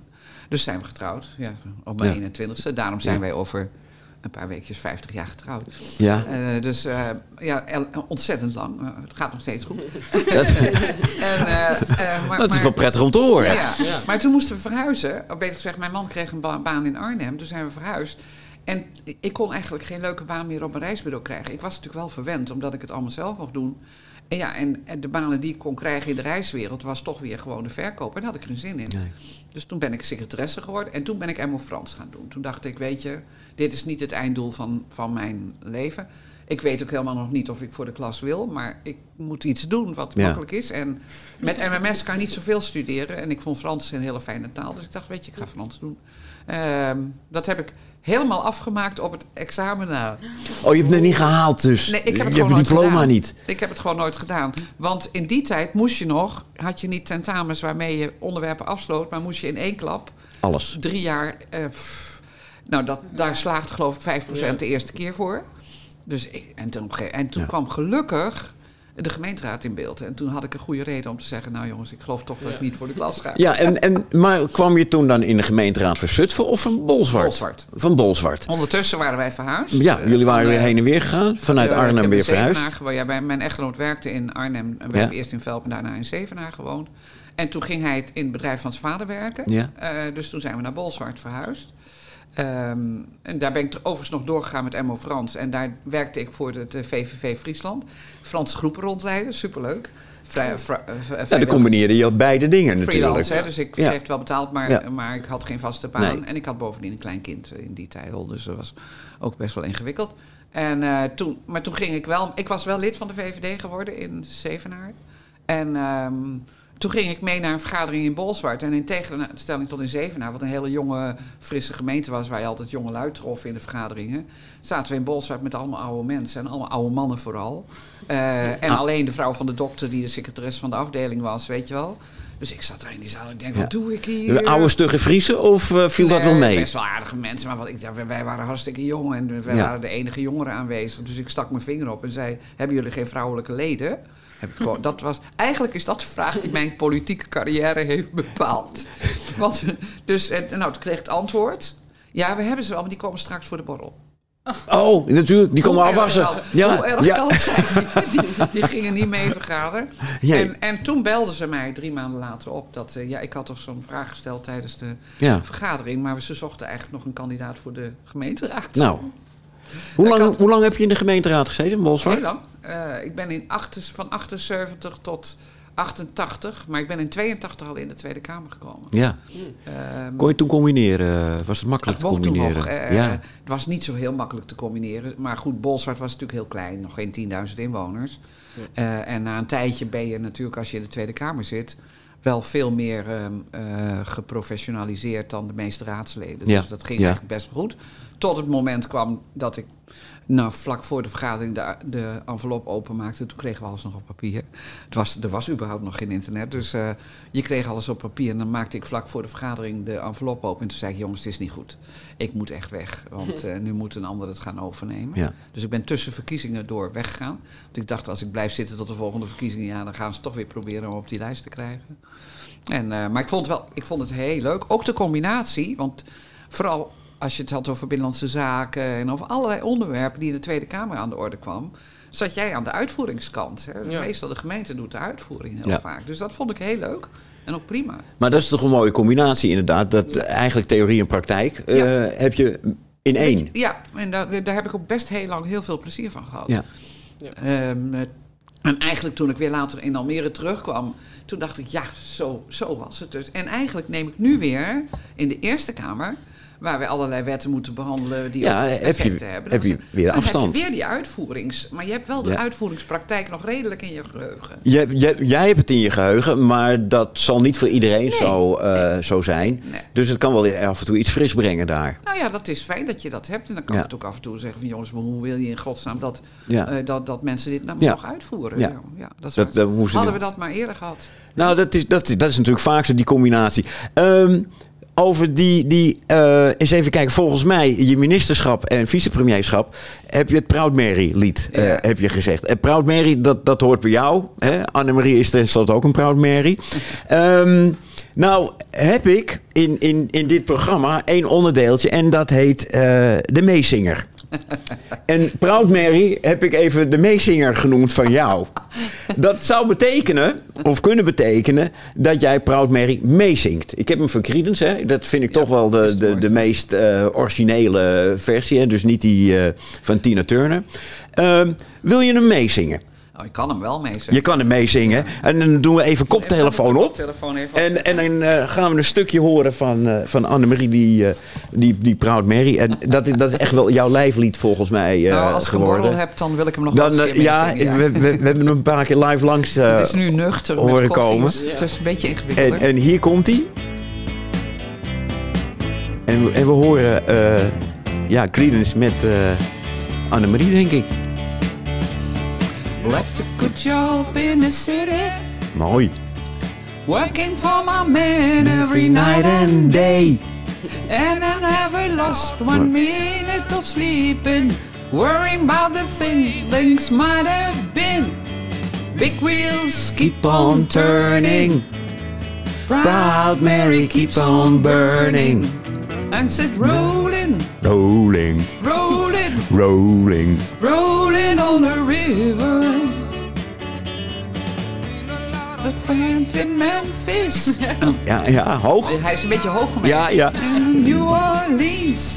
Dus zijn we getrouwd, ja, op mijn Ja. 21ste. Daarom zijn Ja. wij over een paar weekjes 50 jaar getrouwd. Ja. Eh, dus eh, ja, ontzettend lang. Het gaat nog steeds goed. en, eh, eh, maar, Dat is wel prettig om te horen. ja. maar toen moesten we verhuizen. Of beter gezegd, mijn man kreeg een ba- baan in Arnhem. Toen zijn we verhuisd. En ik kon eigenlijk geen leuke baan meer op een reisbureau krijgen. Ik was natuurlijk wel verwend, omdat ik het allemaal zelf mocht doen. En ja, en, en de banen die ik kon krijgen in de reiswereld... was toch weer gewoon de verkoop. En daar had ik geen zin in. Nee. Dus toen ben ik secretaresse geworden. En toen ben ik Emmo Frans gaan doen. Toen dacht ik, weet je, dit is niet het einddoel van, van mijn leven. Ik weet ook helemaal nog niet of ik voor de klas wil. Maar ik moet iets doen wat Ja. makkelijk is. En met MMS kan je niet zoveel studeren. En ik vond Frans een hele fijne taal. Dus ik dacht, weet je, ik ga Frans doen. Ehm, dat heb ik helemaal afgemaakt op het examen na. Oh, je hebt het niet gehaald dus. Nee, ik heb het je gewoon hebt het diploma gedaan. niet. Ik heb het gewoon nooit gedaan. Want in die tijd moest je nog, had je niet tentamens waarmee je onderwerpen afsloot, maar moest je in één klap Alles. drie jaar. eh, pff, nou, dat, daar slaagt geloof ik 5% de eerste keer voor. Dus ik, en toen, en toen Ja. kwam gelukkig de gemeenteraad in beeld. En toen had ik een goede reden om te zeggen... nou jongens, ik geloof toch dat ik niet voor de klas ga. Ja, en, en, maar kwam je toen dan in de gemeenteraad van Zutphen of van Bolsward? Bolsward. Van Bolsward. Ondertussen waren wij verhuisd. Ja, Eh, jullie waren weer eh, heen en weer gegaan. Vanuit ik Arnhem heb weer verhuisd. Ja, bij- mijn echtgenoot werkte in Arnhem. En we Ja. hebben eerst in Velp en daarna in Zevenaar gewoond. En toen ging hij het in het bedrijf van zijn vader werken. Ja. Eh, dus toen zijn we naar Bolsward verhuisd. Ehm, en daar ben ik overigens nog doorgegaan met Emmo Frans. En daar werkte ik voor het eh, VVV Friesland. Franse groepen rondleiden, superleuk. Vrij, eh, Ja, dan combineerde je beide dingen natuurlijk. freelance, hè, dus ik Ja. het wel betaald, maar, Ja. maar ik had geen vaste baan. Nee. En ik had bovendien een klein kind in die tijd al, dus dat was ook best wel ingewikkeld. En, eh, toen, maar toen ging ik wel, ik was wel lid van de VVD geworden in Zevenaar. En ehm, toen ging ik mee naar een vergadering in Bolsward. En in tegenstelling tot in Zevenaar, wat een hele jonge, frisse gemeente was... waar je altijd jonge lui trof in de vergaderingen... zaten we in Bolsward met allemaal oude mensen. En allemaal oude mannen vooral. Eh, en Ah. alleen de vrouw van de dokter, die de secretaris van de afdeling was, weet je wel. Dus ik zat daar in die zaal en ik denk, Ja. wat doe ik hier? De oude stugge Friesen of eh, viel dat wel mee? Best wel aardige mensen, maar wat ik, dacht, wij- wij waren hartstikke jong en wij Ja. waren de enige jongeren aanwezig. Dus ik stak mijn vinger op en zei: Hebben jullie geen vrouwelijke leden? Heb ik gewoon, dat was, eigenlijk is dat de vraag die mijn politieke carrière heeft bepaald. Want, dus, en, nou, toen kreeg het antwoord: Ja, we hebben ze wel, maar die komen straks voor de borrel. Oh, natuurlijk. Die komen afwassen. Ja, Hoe erg ja. kan het zijn? Die, die gingen niet mee vergaderen. En, en toen belden ze mij drie maanden later op. Dat, eh, ja, ik had toch zo'n vraag gesteld tijdens de Ja. vergadering. Maar ze zochten eigenlijk nog een kandidaat voor de gemeenteraad. Nou, hoe lang, hoe lang heb je in de gemeenteraad gezeten in Bolsward? Heel lang. Eh, ik ben in acht, van 78 tot 88. Maar ik ben in 82 al in de Tweede Kamer gekomen. Ja. Ehm, Kon je toen combineren? Was het makkelijk te combineren? nog. eh, ja. Het was niet zo heel makkelijk te combineren. Maar goed, Bolsward was natuurlijk heel klein. Nog geen 10.000 inwoners. Eh, en na een tijdje ben je natuurlijk, als je in de Tweede Kamer zit... wel veel meer ehm, eh, geprofessionaliseerd dan de meeste raadsleden. Ja, Dus dat ging ja. eigenlijk best wel goed. Tot het moment kwam dat ik... Nou, vlak voor de vergadering de, de envelop openmaakte, toen kregen we alles nog op papier. Het was, er was überhaupt nog geen internet, dus eh, je kreeg alles op papier. En dan maakte ik vlak voor de vergadering de envelop open. En toen zei ik, jongens, het is niet goed. Ik moet echt weg, want eh, nu moet een ander het gaan overnemen. Ja. Dus ik ben tussen verkiezingen door weggegaan. Want ik dacht, als ik blijf zitten tot de volgende verkiezingen... ja, dan gaan ze toch weer proberen om op die lijst te krijgen. En, eh, maar ik vond, het wel, ik vond het heel leuk. Ook de combinatie, want vooral als je het had over binnenlandse zaken... en over allerlei onderwerpen die in de Tweede Kamer aan de orde kwam... zat jij aan de uitvoeringskant. Hè? Ja. Meestal de gemeente doet de uitvoering heel Ja. vaak. Dus dat vond ik heel leuk. En ook prima. Maar dat is toch een mooie combinatie inderdaad. Dat eigenlijk theorie en praktijk eh, heb je in één. Ja, en daar, daar heb ik ook best heel lang heel veel plezier van gehad. Ja. Ehm, eh, en eigenlijk toen ik weer later in Almere terugkwam, toen dacht ik, ja, zo, zo was het dus. En eigenlijk neem ik nu weer in de Eerste Kamer, waar we allerlei wetten moeten behandelen die Ja, heb je- effecten hebben. heb je weer afstand. heb je weer die uitvoerings... Maar je hebt wel de Ja. uitvoeringspraktijk nog redelijk in je geheugen. Jij, jij, jij hebt het in je geheugen, maar dat zal niet voor iedereen Nee. zo, eh, zo zijn. Nee. Dus het kan wel af en toe iets fris brengen daar. Nou ja, dat is fijn dat je dat hebt. En dan kan Ja. ik het ook af en toe zeggen van... jongens, maar hoe wil je in godsnaam dat, eh, dat, dat mensen dit nou nog uitvoeren? Ja. Dat is Dat, dat Hadden we dat maar eerder gehad. Nou, dat is, dat, is, dat is natuurlijk vaak zo, die combinatie. Ehm, over die, die eh, eens even kijken. Volgens mij, je ministerschap en vicepremierschap... heb je het Proud Mary lied, eh, heb je gezegd. En Proud Mary, dat, dat hoort bij jou. Hè? Annemarie is tenslotte ook een Proud Mary. Ehm, nou, heb ik in, in, in dit programma één onderdeeltje... en dat heet eh, De Meezinger. En Proud Mary heb ik even de meezinger genoemd van jou. Dat zou betekenen, of kunnen betekenen, dat jij Proud Mary meezingt. Ik heb hem van Creedence, hè. dat vind ik toch wel de, de, de meest eh, originele versie, hè. dus niet die eh, van Tina Turner. Ehm, wil je hem meezingen? Nou, ik kan hem wel mee zeggen. Je kan hem meezingen. En dan doen we even koptelefoon op. Koptelefoon even En, en dan eh, gaan we een stukje horen van, eh van Annemarie, die, eh, die, die Proud Mary. En dat, is- dat is echt wel jouw lijflied volgens mij nou, als ik een geworden. borrel heb, dan wil ik hem nog Dan, wel eens een keer ja, meezingen, We, we, we hebben hem een paar keer live langs het is nu nuchter met horen koffie, komen. Het is een beetje En, ingewikkelder. en hier komt hij. En, we- en we horen ja, Creedence met Annemarie, denk ik. Left a good job in the city. Mooi. Working for my man every night and day. And I never lost one minute of sleeping. Worrying about the things might have been. Big wheels keep on turning. Proud Mary keeps on burning. And said rolling, Rolling, rolling, rolling. rolling on the river. The band in Memphis. Ja, ja, hoog. Hij is een beetje hoog mij. Ja, ja. In New Orleans.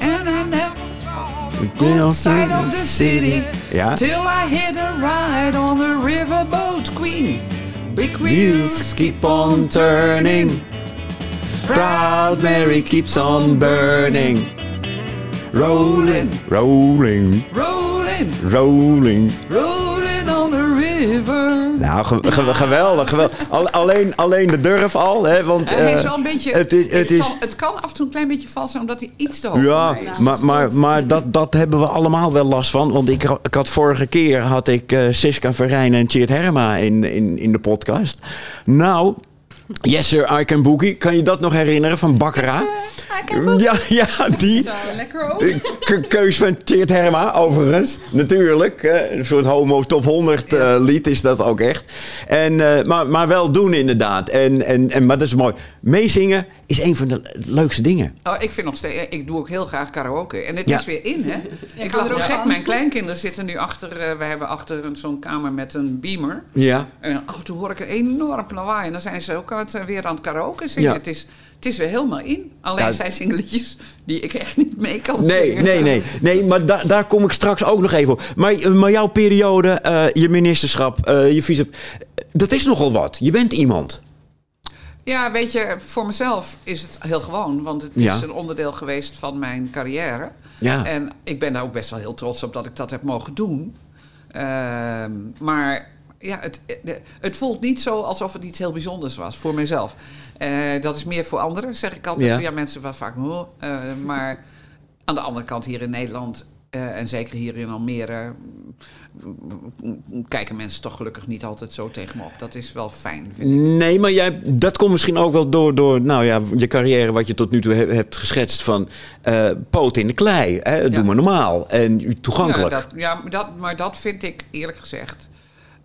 And I never saw the good side of the city. Ja. Till I hit a ride on the riverboat queen. Big wheels keep on turning. Proud Mary keeps on burning. Rolling, rolling, rolling, rolling. rolling on the river. Nou, ge- ge- geweldig, geweldig. Al- alleen, alleen de durf al, hè, want... En hij is eh, wel een beetje. het is- het is- zal- het kan af en toe een klein beetje vals zijn, omdat hij iets te hoog Ja, maar, maar, maar dat, dat hebben we allemaal wel last van. Want ik, ik had vorige keer had ik eh Siska Verijn en Cheert Herma in, in, in de podcast. Nou, Yes Sir, I Can Boogie. Kan je dat nog herinneren van Bakkera? Ja, ja, die. Zo, lekker ke- keus van Cheert Herma, overigens. Natuurlijk. Een soort homo top 100 eh, lied is dat ook echt. En, eh, maar, maar wel doen inderdaad. En, en, en, maar dat is mooi. Meezingen is een van de leukste dingen. Oh, ik vind nog steeds, ik doe ook heel graag karaoke. En het Ja. is weer in, hè? ik er ook gek. Mijn kleinkinderen zitten nu achter, eh we hebben achter een- zo'n kamer met een beamer. Ja. En af en toe hoor ik een enorm lawaai. En dan zijn ze ook het, eh, weer aan het karaoke zingen. Ja. Het, is, het is weer helemaal in. Alleen Ja. zij zingen liedjes die ik echt niet mee kan Nee, zingen. nee, nee. Nee, maar da- daar kom ik straks ook nog even op. Maar, maar jouw periode, eh, je ministerschap, eh, je vice... Dat is nogal wat. Je bent iemand. Ja, weet je, voor mezelf is het heel gewoon. Want het Ja. is een onderdeel geweest van mijn carrière. Ja. En ik ben daar ook best wel heel trots op dat ik dat heb mogen doen. Ehm, maar ja, het, het voelt niet zo alsof het iets heel bijzonders was voor mezelf. Eh, dat is meer voor anderen, zeg ik altijd. Ja. Ja, mensen wat vaak... Eh, maar aan de andere kant hier in Nederland... eh, en zeker hier in Almere... kijken mensen toch gelukkig niet altijd zo tegen me op. Dat is wel fijn. Nee, maar jij, dat komt misschien ook wel door, door nou ja, je carrière wat je tot nu toe he- hebt geschetst van eh poot in de klei. Hè? Doe Ja. maar normaal en toegankelijk. Ja, dat, ja maar, dat, maar dat vind ik eerlijk gezegd.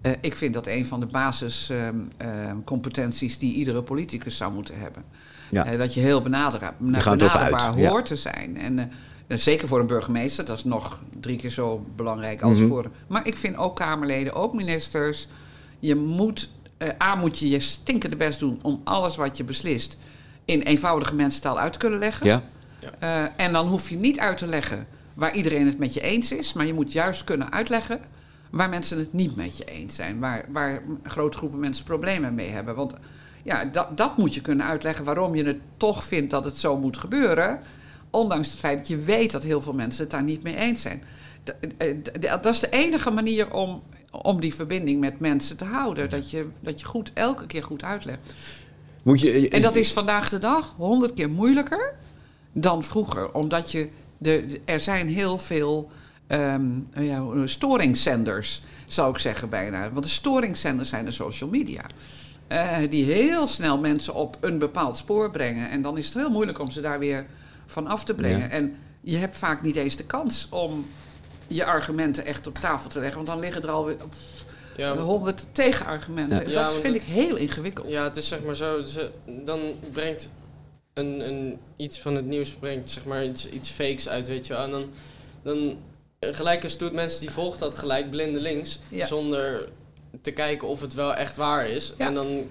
eh, ik vind dat een van de basiscompetenties die iedere politicus zou moeten hebben. Ja. Eh, dat je heel benaderbaar ja. hoort te zijn. En zeker voor een burgemeester, dat is nog drie keer zo belangrijk als Mhm. voor. Maar ik vind ook Kamerleden, ook ministers. Je moet, eh, A, moet je je stinkende best doen om alles wat je beslist in eenvoudige mensentaal uit te kunnen leggen. Ja? Eh, en dan hoef je niet uit te leggen waar iedereen het met je eens is. Maar je moet juist kunnen uitleggen waar mensen het niet met je eens zijn. Waar, waar grote groepen mensen problemen mee hebben. Want ja, dat, dat moet je kunnen uitleggen waarom je het toch vindt dat het zo moet gebeuren. Ondanks het feit dat je weet dat heel veel mensen het daar niet mee eens zijn. Eh, d- Dat is de enige manier om, om die verbinding met mensen te houden. Dat je, dat je goed, elke keer goed uitlegt. Moet je, En dat is vandaag de dag honderd keer moeilijker dan vroeger. Omdat je de, er zijn heel veel ehm, ja, storingszenders, zou ik zeggen bijna. Want de storingszenders zijn de social media. Eh, die heel snel mensen op een bepaald spoor brengen. En dan is het heel moeilijk om ze daar weer van af te brengen. Ja. En je hebt vaak niet eens de kans om je argumenten echt op tafel te leggen. Want dan liggen er alweer Ja, honderd tegenargumenten. Ja. Dat vind het- ik heel ingewikkeld. ja, het is zeg maar zo. Ze, dan brengt een, een, iets van het nieuws brengt zeg maar iets, iets fakes uit, weet je wel. En dan, dan gelijk een stoet mensen die volgt dat gelijk blindelings. Ja. Zonder te kijken of het wel echt waar is. Ja. En dan,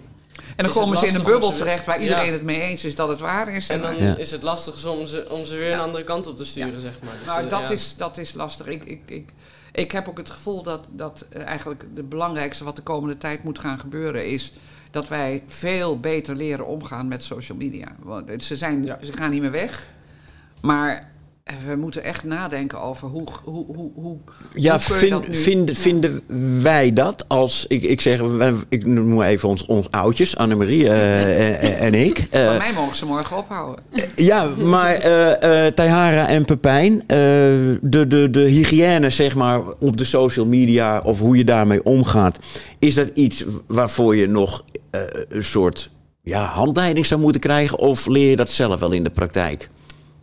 En dan komen ze in een bubbel ze- terecht waar Ja. iedereen het mee eens is dat het waar is. en dan Ja. is het lastig om ze, om ze weer Ja. een andere kant op te sturen, zeg maar. Dus, nou, dat, ja. is, dat is lastig. Ik, ik, ik, ik heb ook het gevoel dat, dat eh, eigenlijk het belangrijkste wat de komende tijd moet gaan gebeuren is dat wij veel beter leren omgaan met social media. Want ze, zijn, Ja. ze gaan niet meer weg, maar we moeten echt nadenken over hoe, hoe, hoe, hoe, Ja, hoe vind- dat nu... vinden, vinden wij dat als... Ik, ik zeg, ik noem even ons, ons oudjes, Annemarie eh, en, en ik. Eh, Van mij mogen ze morgen ophouden. ja, maar eh Taihara en Pepijn, de, de, de hygiëne zeg maar op de social media of hoe je daarmee omgaat, is dat iets waarvoor je nog een soort ja, handleiding zou moeten krijgen of leer je dat zelf wel in de praktijk?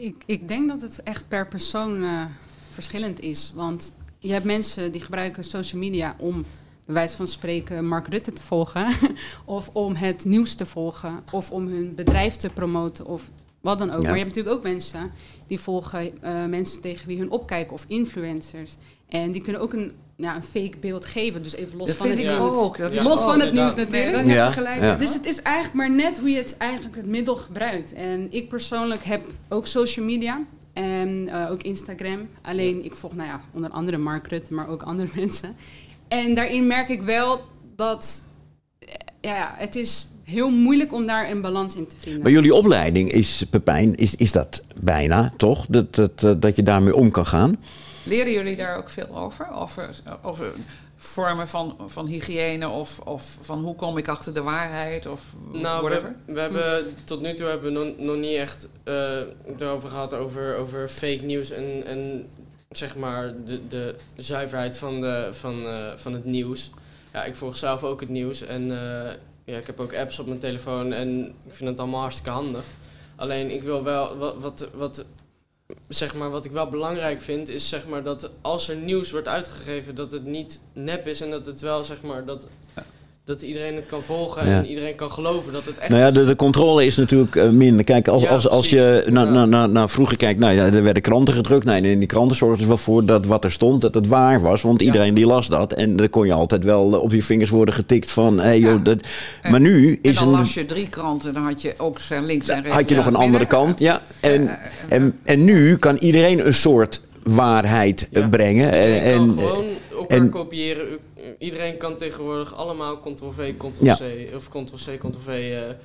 Ik, ik denk dat het echt per persoon eh, verschillend is. Want je hebt mensen die gebruiken social media om bij wijze van spreken Mark Rutte te volgen, of om het nieuws te volgen, of om hun bedrijf te promoten, of wat dan ook. Ja. Maar je hebt natuurlijk ook mensen die volgen eh, mensen tegen wie hun opkijken, of influencers. En die kunnen ook een, ja, een fake beeld geven, dus even los Dat van vind het ik nieuws. ook. Dat is Los ook- van het nieuws. Nee, natuurlijk. heb Ja, je gelijk ja. Dus het is eigenlijk maar net hoe je het eigenlijk het middel gebruikt. En ik persoonlijk heb ook social media en eh, ook Instagram. Alleen ik volg, nou ja, onder andere Mark Rutte, maar ook andere mensen. En daarin merk ik wel dat eh, ja, ja, het is heel moeilijk om daar een balans in te vinden. Maar jullie opleiding is, Pepijn, is, is dat bijna, toch? Dat, dat, dat, dat je daarmee om kan gaan? Leren jullie daar ook veel over? Over, over vormen van, van hygiëne of, of van hoe kom ik achter de waarheid of Nou, we, whatever? we hebben, tot nu toe hebben we nog, nog niet echt eh, erover gehad over, over fake nieuws en, en zeg maar de, de zuiverheid van, de, van, eh, van het nieuws. Ja, ik volg zelf ook het nieuws en eh, ja, ik heb ook apps op mijn telefoon en ik vind het allemaal hartstikke handig. Alleen ik wil wel, wat, wat, wat, zeg maar, wat ik wel belangrijk vind, is zeg maar dat als er nieuws wordt uitgegeven, dat het niet nep is en dat het wel zeg maar dat, dat iedereen het kan volgen Ja. en iedereen kan geloven dat het echt Nou ja, de, de controle is natuurlijk eh, minder. Kijk, als, Ja, als, als je naar naar naar vroeger kijkt, nou ja, er werden kranten gedrukt. Nee, en in die kranten zorgden ze wel voor dat wat er stond, dat het waar was. Want Ja. iedereen die las dat. En dan kon je altijd wel eh, op je vingers worden getikt van, hé joh, dat... En- Maar nu En is dan een... las je drie kranten, dan had je ook zijn links en rechts. had je nog een andere binnen. kant, ja. En, Eh, eh, en, en nu kan iedereen een soort waarheid eh, Ja. brengen. En, en, kan gewoon elkaar en- kopiëren. Iedereen kan tegenwoordig allemaal Ctrl-V, Ja. Ctrl-C of Ctrl-C, Ctrl-V eh,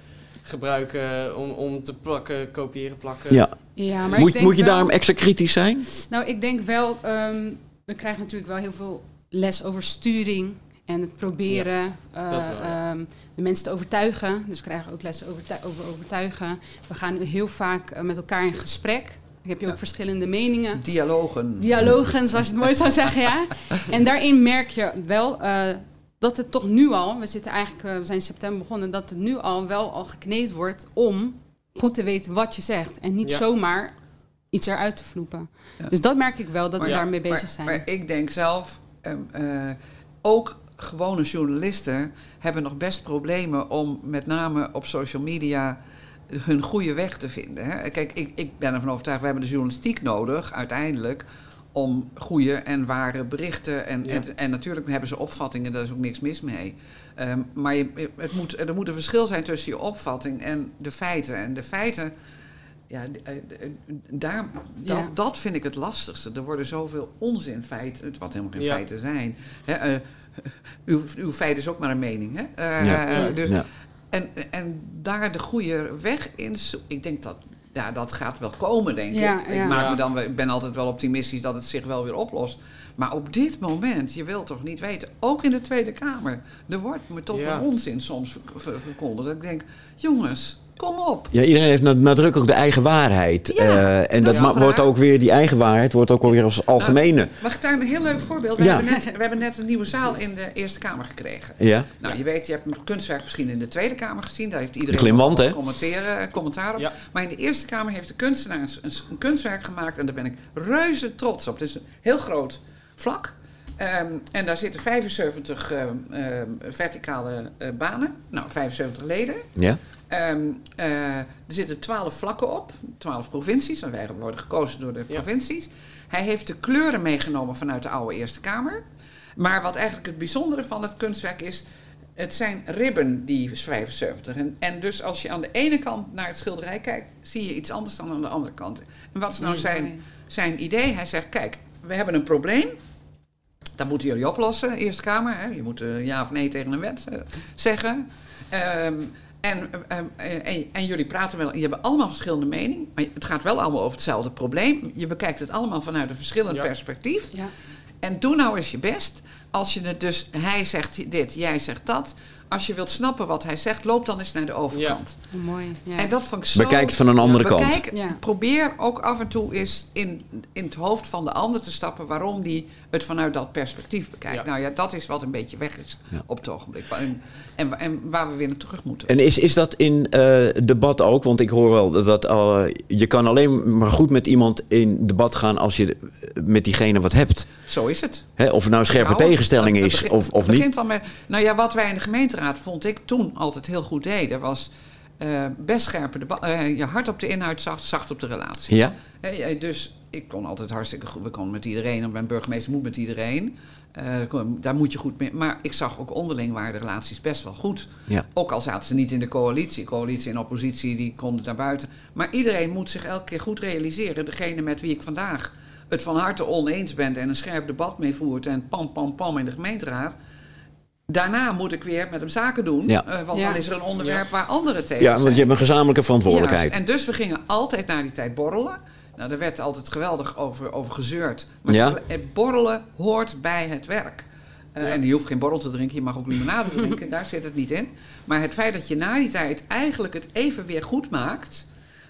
gebruiken om, om te plakken, kopiëren, plakken. ja. Ja, maar ik Moet, denk moet je wel- daarom extra kritisch zijn? Nou, ik denk wel, ehm, we krijgen natuurlijk wel heel veel les over sturing en het proberen eh, dat wel, ja. ehm, de mensen te overtuigen. Dus we krijgen ook lessen over, over overtuigen. We gaan heel vaak eh, met elkaar in gesprek. Heb je ook Ja. verschillende meningen. Dialogen. Dialogen, zoals je het mooi zou zeggen, ja. En daarin merk je wel eh, dat het toch nu al, we zitten eigenlijk, eh, we zijn in september begonnen, dat het nu al wel al gekneed wordt om goed te weten wat je zegt. En niet Ja. zomaar iets eruit te vloepen. Ja. Dus dat merk ik wel, dat we daarmee bezig maar, zijn. Maar ik denk zelf, ehm, eh, ook gewone journalisten hebben nog best problemen om met name op social media hun goede weg te vinden. Hè? Kijk, ik, ik ben ervan overtuigd, we hebben de journalistiek nodig uiteindelijk om goede en ware berichten. En, Ja. en, en natuurlijk hebben ze opvattingen, daar is ook niks mis mee. Ehm, maar je, het moet, er moet een verschil zijn tussen je opvatting en de feiten. En de feiten, ja, eh, d- daar, dat, Ja. dat vind ik het lastigste. Er worden zoveel onzinfeiten, wat helemaal geen Ja. feiten zijn. Hè, eh, uw, uw feit is ook maar een mening. Hè? Eh, Ja. eh, dus, Ja. En, en daar de goede weg in Ik denk dat ja, dat gaat wel komen, denk Ja, ik. Ik, maak Ja. me dan, ik ben altijd wel optimistisch dat het zich wel weer oplost. Maar op dit moment, je wilt toch niet weten, ook in de Tweede Kamer, er wordt me toch Ja. een onzin soms ver- ver- verkondigd. Dat ik denk, jongens, kom op. Ja, iedereen heeft nad- nadrukkelijk de eigen waarheid. Ja, Eh, en dat dat, wordt ook weer, die eigen waarheid wordt ook alweer als algemene. Mag ik daar een heel leuk voorbeeld? We, Ja. hebben, net, we hebben net een nieuwe zaal in de Eerste Kamer gekregen. ja? Nou, je weet, je hebt een kunstwerk misschien in de Tweede Kamer gezien. Daar heeft iedereen hè? commenteren, commentaar op. Ja. Maar in de Eerste Kamer heeft de kunstenaar een, een, een kunstwerk gemaakt. En daar ben ik reuze trots op. Het is een heel groot vlak. Ehm, en daar zitten 75 ehm, ehm, verticale eh, banen. Nou, 75 leden. Ja? Ehm, eh, er zitten 12 vlakken op. 12 provincies. En wij worden gekozen door de Ja. provincies. Hij heeft de kleuren meegenomen vanuit de oude Eerste Kamer. Maar wat eigenlijk het bijzondere van het kunstwerk is... Het zijn ribben, die 75. En, en dus als je aan de ene kant naar het schilderij kijkt... zie je iets anders dan aan de andere kant. En wat is nou Mm, zijn, zijn idee? Hij zegt, kijk, we hebben een probleem. Dat moeten jullie oplossen, Eerste Kamer. Hè? Je moet eh, ja of nee tegen een wet eh, zeggen. Ehm, en, ehm, en, en jullie praten wel, je hebt allemaal verschillende meningen, maar het gaat wel allemaal over hetzelfde probleem. Je bekijkt het allemaal vanuit een verschillend Ja. perspectief. Ja. En doe nou eens je best. Als je het dus, hij zegt dit, jij zegt dat. Als je wilt snappen wat hij zegt, loop dan eens naar de overkant. Oh, mooi. Ja. En dat vond ik zo... Bekijk het van een andere kant. Bekijk, Ja. Probeer ook af en toe eens in, in het hoofd van de ander te stappen... waarom die het vanuit dat perspectief bekijkt. Ja. Nou ja, dat is wat een beetje weg is Ja. op het ogenblik. En, en, en waar we weer naar terug moeten. En is, is dat in eh, debat ook? Want ik hoor wel dat, dat al, je kan alleen maar goed met iemand in debat gaan als je met diegene wat hebt. Zo is het. Hè, of het nou een scherpe tegenstelling is begint- of, of het niet. begint al met, nou ja, wat wij in de gemeenteraad vond ik toen altijd heel goed deden, was eh, best scherpe debat. eh, je hard op de inhoud, zacht, zacht op de relatie. Ja? Eh, eh, dus ik kon altijd hartstikke goed. We konden met iedereen. En mijn burgemeester moet met iedereen. Eh, daar moet je goed mee. Maar ik zag ook onderling waren de relaties best wel goed. Ja. Ook al zaten ze niet in de coalitie. Coalitie en oppositie die konden daar buiten. Maar iedereen moet zich elke keer goed realiseren. Degene met wie ik vandaag het van harte oneens ben en een scherp debat mee voert en pam pam pam in de gemeenteraad. Daarna moet ik weer met hem zaken doen. Ja. eh, want Ja. dan is er een onderwerp waar anderen tegen Ja, want je hebt een gezamenlijke verantwoordelijkheid. Juist. En dus we gingen altijd na die tijd borrelen. Nou, daar werd altijd geweldig over, over gezeurd. Maar Ja. eh, borrelen hoort bij het werk. Eh, En je hoeft geen borrel te drinken, je mag ook limonade drinken, daar zit het niet in. Maar het feit dat je na die tijd eigenlijk het even weer goed maakt,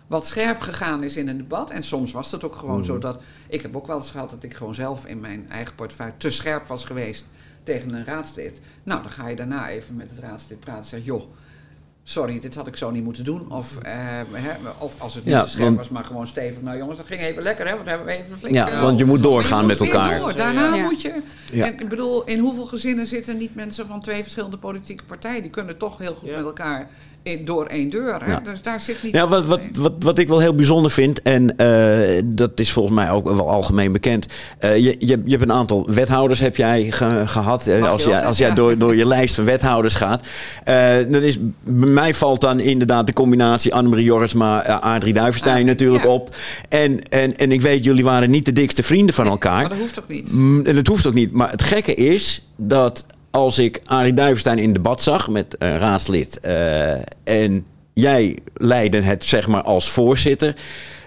wat scherp gegaan is in een debat. En soms was het ook gewoon zo dat. Ik heb ook wel eens gehad dat ik gewoon zelf in mijn eigen portefeuille te scherp was geweest tegen een raadslid. Nou, dan ga je daarna even met het raadslid praten en zeggen: joh. Sorry, dit had ik zo niet moeten doen. Of, eh, hè, of als het niet Ja, te scherp want- was, maar gewoon stevig. Nou jongens, dat ging even lekker, hè? Want we hebben even flink... Ja, eh, want je moet doorgaan je met moet elkaar. door. Daarna Ja. moet je... Ja. En ik bedoel, in hoeveel gezinnen zitten niet mensen van twee verschillende politieke partijen? Die kunnen toch heel goed Ja. met elkaar door één deur. Hè? Ja. Dus daar zit niet... Ja, wat, wat, wat, wat ik wel heel bijzonder vind, en eh, dat is volgens mij ook wel algemeen bekend. eh, je, je, je hebt een aantal wethouders heb jij ge- gehad. eh, Mag als jij, als jij ja. door, door je lijst van wethouders gaat. Dan is, bij mij valt dan inderdaad de combinatie Annemarie Jorisma, uh, Adrie Duivenstein Ah, natuurlijk ja. op. En, en, en ik weet, jullie waren niet de dikste vrienden van elkaar. Maar dat hoeft ook niet. Mm, En dat hoeft ook niet. Maar het gekke is dat als ik Arie Duivenstein in debat zag met een raadslid eh, en jij leidde het zeg maar als voorzitter.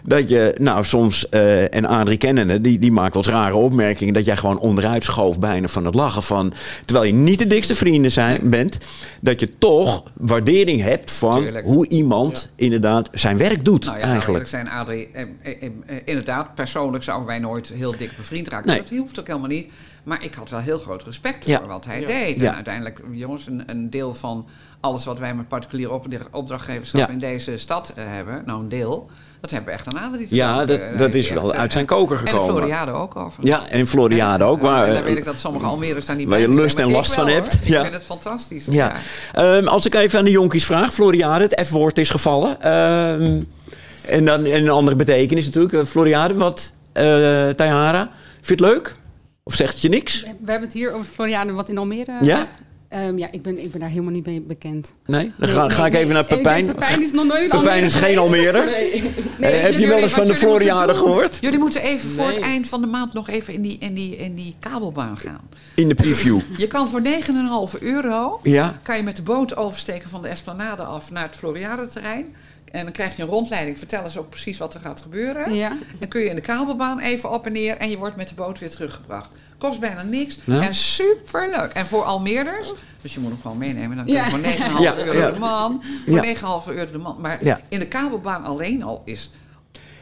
Dat je, nou soms, eh, en Adrie kennende, die, die maakt wat rare opmerkingen. Dat jij gewoon onderuit schoof bijna van het lachen. Van, terwijl je niet de dikste vrienden zijn, bent. Dat je toch waardering hebt van Tuurlijk. hoe iemand inderdaad zijn werk doet Nou ja, eigenlijk. zijn, Adrie. Eh, eh, inderdaad, persoonlijk zouden wij nooit heel dik bevriend raken. Nee. Dat hoeft ook helemaal niet. Maar ik had wel heel groot respect Ja. voor wat hij Ja. deed. Ja. En uiteindelijk, jongens, een, een deel van alles wat wij met particuliere op, opdrachtgeverschap Ja. in deze stad hebben, nou een deel, dat hebben we echt aan Adrie te Ja, dat- Eh, dat is wel echt, uit eh, zijn koker En gekomen. Floriade ook over. Ja, en Floriade ook. Waar, en daar eh, weet ik dat sommige Almere's daar niet waar je bij lust en last van wel, hebt. Ja. Ik vind het fantastisch. Ja. Ehm, als ik even aan de jonkies vraag, Floriade, het F-woord is gevallen. Ehm, en dan en een andere betekenis natuurlijk. Eh, Floriade, wat, eh Tayhara, vind je het leuk? Of zegt het je niks? We hebben het hier over Floriade, wat in Almere. Ja? Ehm, ja, ik ben, ik ben daar helemaal niet mee bekend. Nee? Dan Nee, ga, nee, ik even naar denk, Pepijn. Pepijn is nog nooit Pepijn Almere is geen. Almere. Nee. Nee, Eh, heb je wel eens van de Floriade gehoord? Jullie moeten even voor het eind van de maand nog even in die, in die, in die kabelbaan gaan. In de preview. Je kan voor 9,5 euro Ja? kan je met de boot oversteken van de Esplanade af naar het Floriade-terrein. En dan krijg je een rondleiding. Vertellen ze ook precies wat er gaat gebeuren. Ja. Dan kun je in de kabelbaan even op en neer en je wordt met de boot weer teruggebracht. Kost bijna niks Ja. en superleuk. En voor Almeerders, dus je moet hem gewoon meenemen. Dan kun je Ja. voor 9,5 Ja, euro ja. de man. Voor Ja. 9,5 euro de man. Maar Ja. in de kabelbaan alleen al is...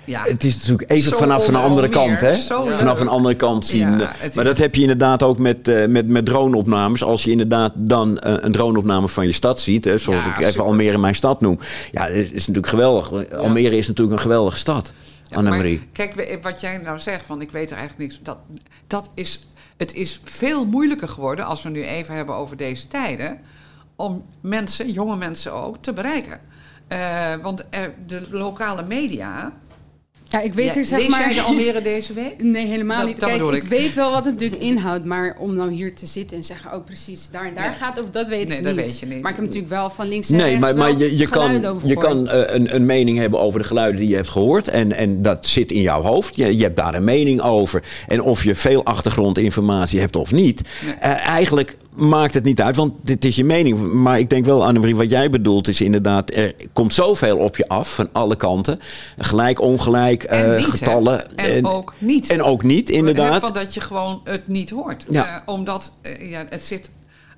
Ja, Het is natuurlijk even Zo vanaf een andere Almere, kant, hè? leuk. Vanaf een andere kant zien. Ja, maar dat heb je inderdaad ook met, eh, met, met droneopnames. Als je inderdaad dan eh, een droneopname van je stad ziet, hè, zoals Ja, ik even super. Almere mijn stad noem. Ja, dat is natuurlijk geweldig. Almere is natuurlijk een geweldige stad. Annemarie. maar Kijk, wat jij nou zegt, van ik weet er eigenlijk niks. Dat, dat is, het is veel moeilijker geworden, als we nu even hebben over deze tijden, om mensen, jonge mensen ook, te bereiken. Eh, want er, de lokale media. Ja, ik weet Ja, er zeg lees maar... jij de Almere deze week? Nee, helemaal Dat- niet. dat Kijk, ik. ik. weet wel wat het natuurlijk inhoudt, maar om nou hier te zitten en zeggen, oh precies, daar en daar gaat het, dat weet Nee, ik dat niet. weet je niet. Maar ik heb natuurlijk wel van links en Nee, rechts maar, maar je, je geluiden kan, over je kan eh, een, een mening hebben over de geluiden die je hebt gehoord. En, en dat zit in jouw hoofd. Je, je hebt daar een mening over. En of je veel achtergrondinformatie hebt of niet. Nee. eh, eigenlijk maakt het niet uit, want dit is je mening. Maar ik denk wel, Annemarie, wat jij bedoelt is inderdaad... er komt zoveel op je af van alle kanten. Gelijk, ongelijk, En eh, niet, getallen. En ook niet. En ook niet, inderdaad. Van dat je gewoon het niet hoort. Ja. Eh, omdat eh, ja, het, zit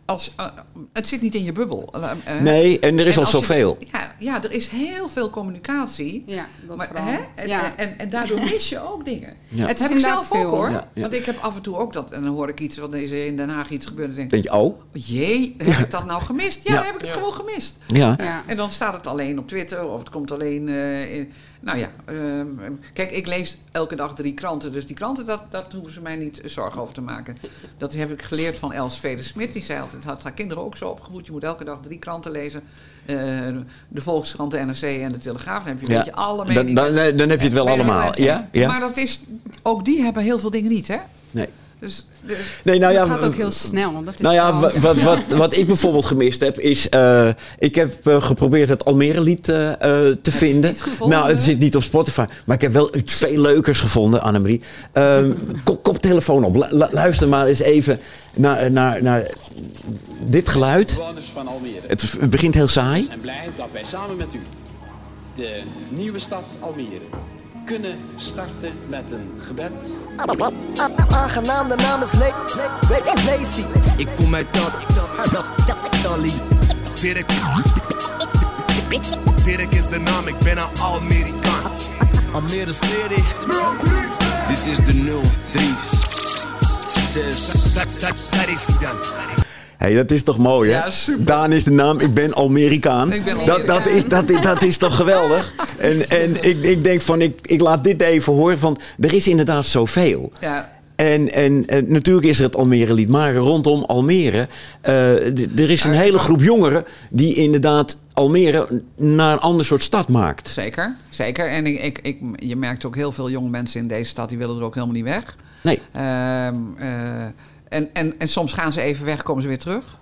als, eh, het zit niet in je bubbel. Eh, eh, Nee, en er is al je- zoveel. ja, ja, er is heel veel communicatie. Ja, dat Maar, vooral. hè? En, ja. en, en daardoor mis je ook dingen. Ja. Het heb ik zelf ook veel. hoor. Ja, ja. Want ik heb af en toe ook dat. En dan hoor ik iets wat is er in Den Haag iets gebeurt. En denk Denk ik, je, oh, jee, heb ik dat nou gemist? Ja, Ja. dan heb ik het gewoon gemist. ja. Ja. En dan staat het alleen op Twitter of het komt alleen. eh, in, nou ja, ehm, kijk, ik lees elke dag drie kranten. Dus die kranten, dat, dat hoeven ze mij niet zorgen over te maken. Dat heb ik geleerd van Els Veder Smit. Die zei altijd, had haar kinderen ook zo opgevoed. Je moet elke dag drie kranten lezen. Eh, de Volkskrant, de NRC en de Telegraaf. Dan heb je een Ja. beetje alle Dan, meningen. dan, dan heb je het wel je allemaal. Ja? Ja? Maar dat is, ook die hebben heel veel dingen niet, hè? Nee. Dus, de- Nee, nou ja, het gaat ook heel snel. want Dat is Nou ja, wat, wat, wat ik bijvoorbeeld gemist heb, is. eh, ik heb eh, geprobeerd het Almere-lied eh, eh, te vinden. Nou, het zit niet op Spotify. Maar ik heb wel iets veel leukers gevonden, Annemarie. Ehm kop, koptelefoon op. Lu- lu- luister maar eens even naar, naar, naar dit geluid. Bewoners van Almere. Het, het begint heel saai. Zijn blij dat wij samen met u de nieuwe stad Almere kunnen starten met een gebed. Aangenaam, de naam is Le Le Le Leesty. Ik kom uit dat, dat, dat, dat, Dali. Dirk. Dirk is de naam, ik ben een Amerikaan. Almere City. Dit is de 03. 6. Dat, dat, dat is hij dan. Hé, dat is toch mooi, hè? Ja, super. Daan is de naam, ik ben Amerikaan. Ik ben dat, dat, is, dat, is- dat is toch geweldig? En, en ik, ik denk van, ik, ik laat dit even horen, want er is inderdaad zoveel. ja, En, en, en natuurlijk is er het Almere-lied, maar rondom Almere... d- er is een hele groep jongeren die inderdaad Almere naar een ander soort stad maakt. zeker. Zeker. En ik, ik, ik, je merkt ook heel veel jonge mensen in deze stad... die willen er ook helemaal niet weg. Nee, Ehm, eh, en, en, en soms gaan ze even weg, komen ze weer terug.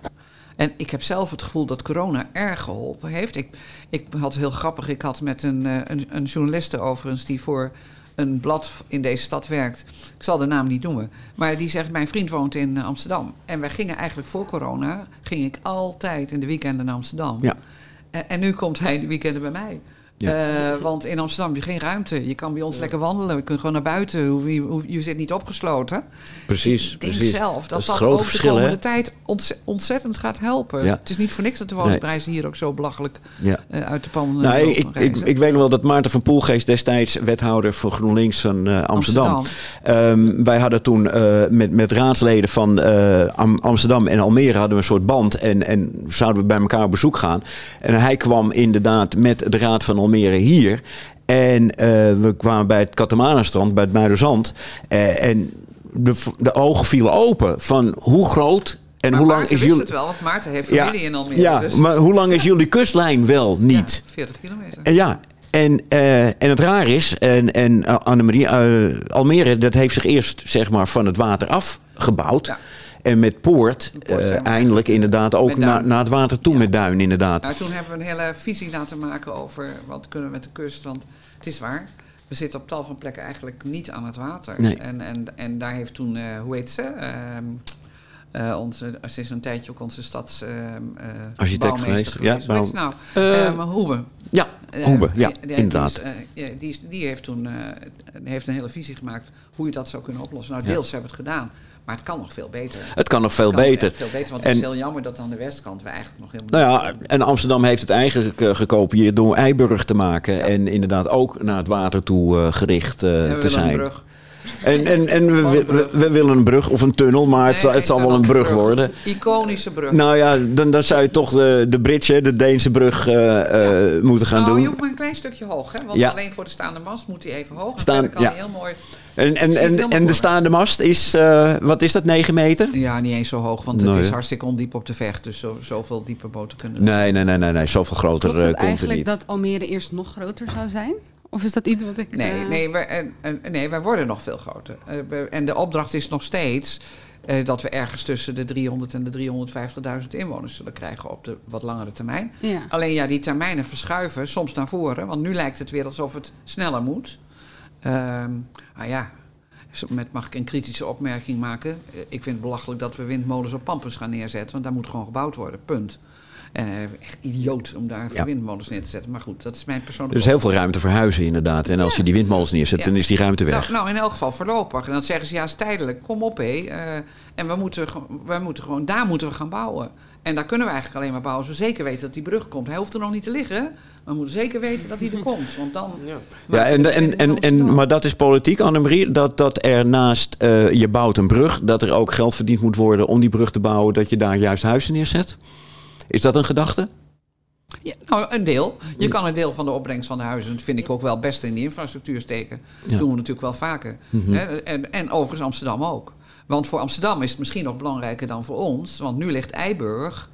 En ik heb zelf het gevoel dat corona erg geholpen heeft. Ik, ik had heel grappig, ik had met een, eh, een, een journaliste overigens... die voor een blad in deze stad werkt. Ik zal de naam niet noemen. Maar die zegt, mijn vriend woont in eh, Amsterdam. En wij gingen eigenlijk voor corona... ging ik altijd in de weekenden naar Amsterdam. Ja. En, en nu komt hij in de weekenden bij mij. Ja. Eh, want in Amsterdam heb je geen ruimte. Je kan bij ons lekker wandelen. Je kunt gewoon naar buiten. Je, je, je zit niet opgesloten. precies. Ik denk precies. zelf dat is dat, grote ook verschil, de hè? komende tijd ontze- ontzettend gaat helpen. Ja. Het is niet voor niks dat de woningprijzen hier ook zo belachelijk eh, uit de pan eh, Nou, ik, ik, ik weet nog wel dat Maarten van Poelgeest destijds wethouder voor GroenLinks van eh, Amsterdam. Ehm, wij hadden toen met, met raadsleden van Am- Amsterdam en Almere hadden we een soort band. En, en zouden we bij elkaar op bezoek gaan. En hij kwam inderdaad met de raad van Almere hier. En eh, we kwamen bij het Katamanenstrand, bij het Muiderzand. Eh, en de, de ogen vielen open van hoe groot en maar hoe lang Maarten is wist jullie... het wel, want Maarten heeft familie in Almere. ja dus, maar hoe lang is jullie kustlijn wel niet? Ja, 40 kilometer. En ja, en, eh, en het raar is, en, en uh, Annemarie, eh, Almere, dat heeft zich eerst zeg maar van het water afgebouwd. Ja. En met Poort, eh, eindelijk inderdaad ook naar, het water toe Ja. met Duin inderdaad. Nou, toen hebben we een hele visie laten maken over wat kunnen we met de kust. Want het is waar, we zitten op tal van plekken eigenlijk niet aan het water. Nee. En, en, en daar heeft toen, eh, hoe heet ze? Ehm, eh, onze, ze is een tijdje ook onze stads ehm, eh, Architect geweest, ja, Hoe nou? Ehm, Hoebe. Ja, Hoebe, ja, die- die- inderdaad. Die, is, die, heeft toen eh, heeft een hele visie gemaakt hoe je dat zou kunnen oplossen. Nou, Ja. deels hebben we het gedaan, maar het kan nog veel beter. Het kan nog veel kan beter. Veel beter, want het is En- heel jammer dat aan de westkant we eigenlijk nog helemaal Nou ja, en Amsterdam heeft het eigenlijk eh, gekopieerd door Eiburg te maken. En inderdaad ook naar het water toe eh, gericht eh, te zijn. brug. En, en, en we, we, willen een brug of een tunnel, maar het, Nee, zal- het zal wel een brug worden. Iconische brug. Nou ja, dan, dan zou je toch de, de bridge, de Deense brug, eh, eh, moeten gaan nou, doen. je hoeft maar een klein stukje hoog, hè? Want Ja. alleen voor de staande mast moet hij even hoog. En Staan- kan ja. hij heel mooi... En, en, en, en de staande mast is, eh, wat is dat, 9 meter? Ja, niet eens zo hoog, want het Nee, is hartstikke ondiep op de vecht. Dus zo, zoveel diepe boten kunnen... Nee, nee, nee, nee, nee zoveel groter Klopt komt er eigenlijk niet. dat Almere eerst nog groter zou zijn? Of is dat iets wat ik... Nee, eh, nee, wij, nee, wij worden nog veel groter. Eh, en de opdracht is nog steeds eh, dat we ergens tussen de 300 en de 350.000 inwoners zullen krijgen op de wat langere termijn. Ja. Alleen ja, die termijnen verschuiven soms naar voren. Want nu lijkt het weer alsof het sneller moet. Ehm ah ja, met, mag ik een kritische opmerking maken? Ik vind het belachelijk dat we windmolens op Pampus gaan neerzetten. Want daar moet gewoon gebouwd worden, punt. Eh, echt idioot om daar Ja. windmolens neer te zetten. Maar goed, dat is mijn persoonlijke... Er is heel veel ruimte voor huizen inderdaad. En als je die windmolens neerzet, Ja. dan is die ruimte weg. Nou, nou, in elk geval voorlopig. En dan zeggen ze, ja, is tijdelijk. Kom op, hé. Eh, en we moeten, we moeten gewoon, daar moeten we gaan bouwen. En daar kunnen we eigenlijk alleen maar bouwen als we zeker weten dat die brug komt. Hij hoeft er nog niet te liggen. Maar we moeten zeker weten dat hij er komt. Want dan... Ja. Ja, en, en, en, en, maar dat is politiek, Annemarie. Dat, dat er naast eh, je bouwt een brug, dat er ook geld verdiend moet worden om die brug te bouwen, dat je daar juist huizen neerzet. Is dat een gedachte? Ja, nou, een deel. Je kan een deel van de opbrengst van de huizen, dat vind ik ook wel best in die infrastructuur steken. Dat Ja. doen we natuurlijk wel vaker. Hè? En, en overigens Amsterdam ook. Want voor Amsterdam is het misschien nog belangrijker dan voor ons. Want nu ligt Eiburg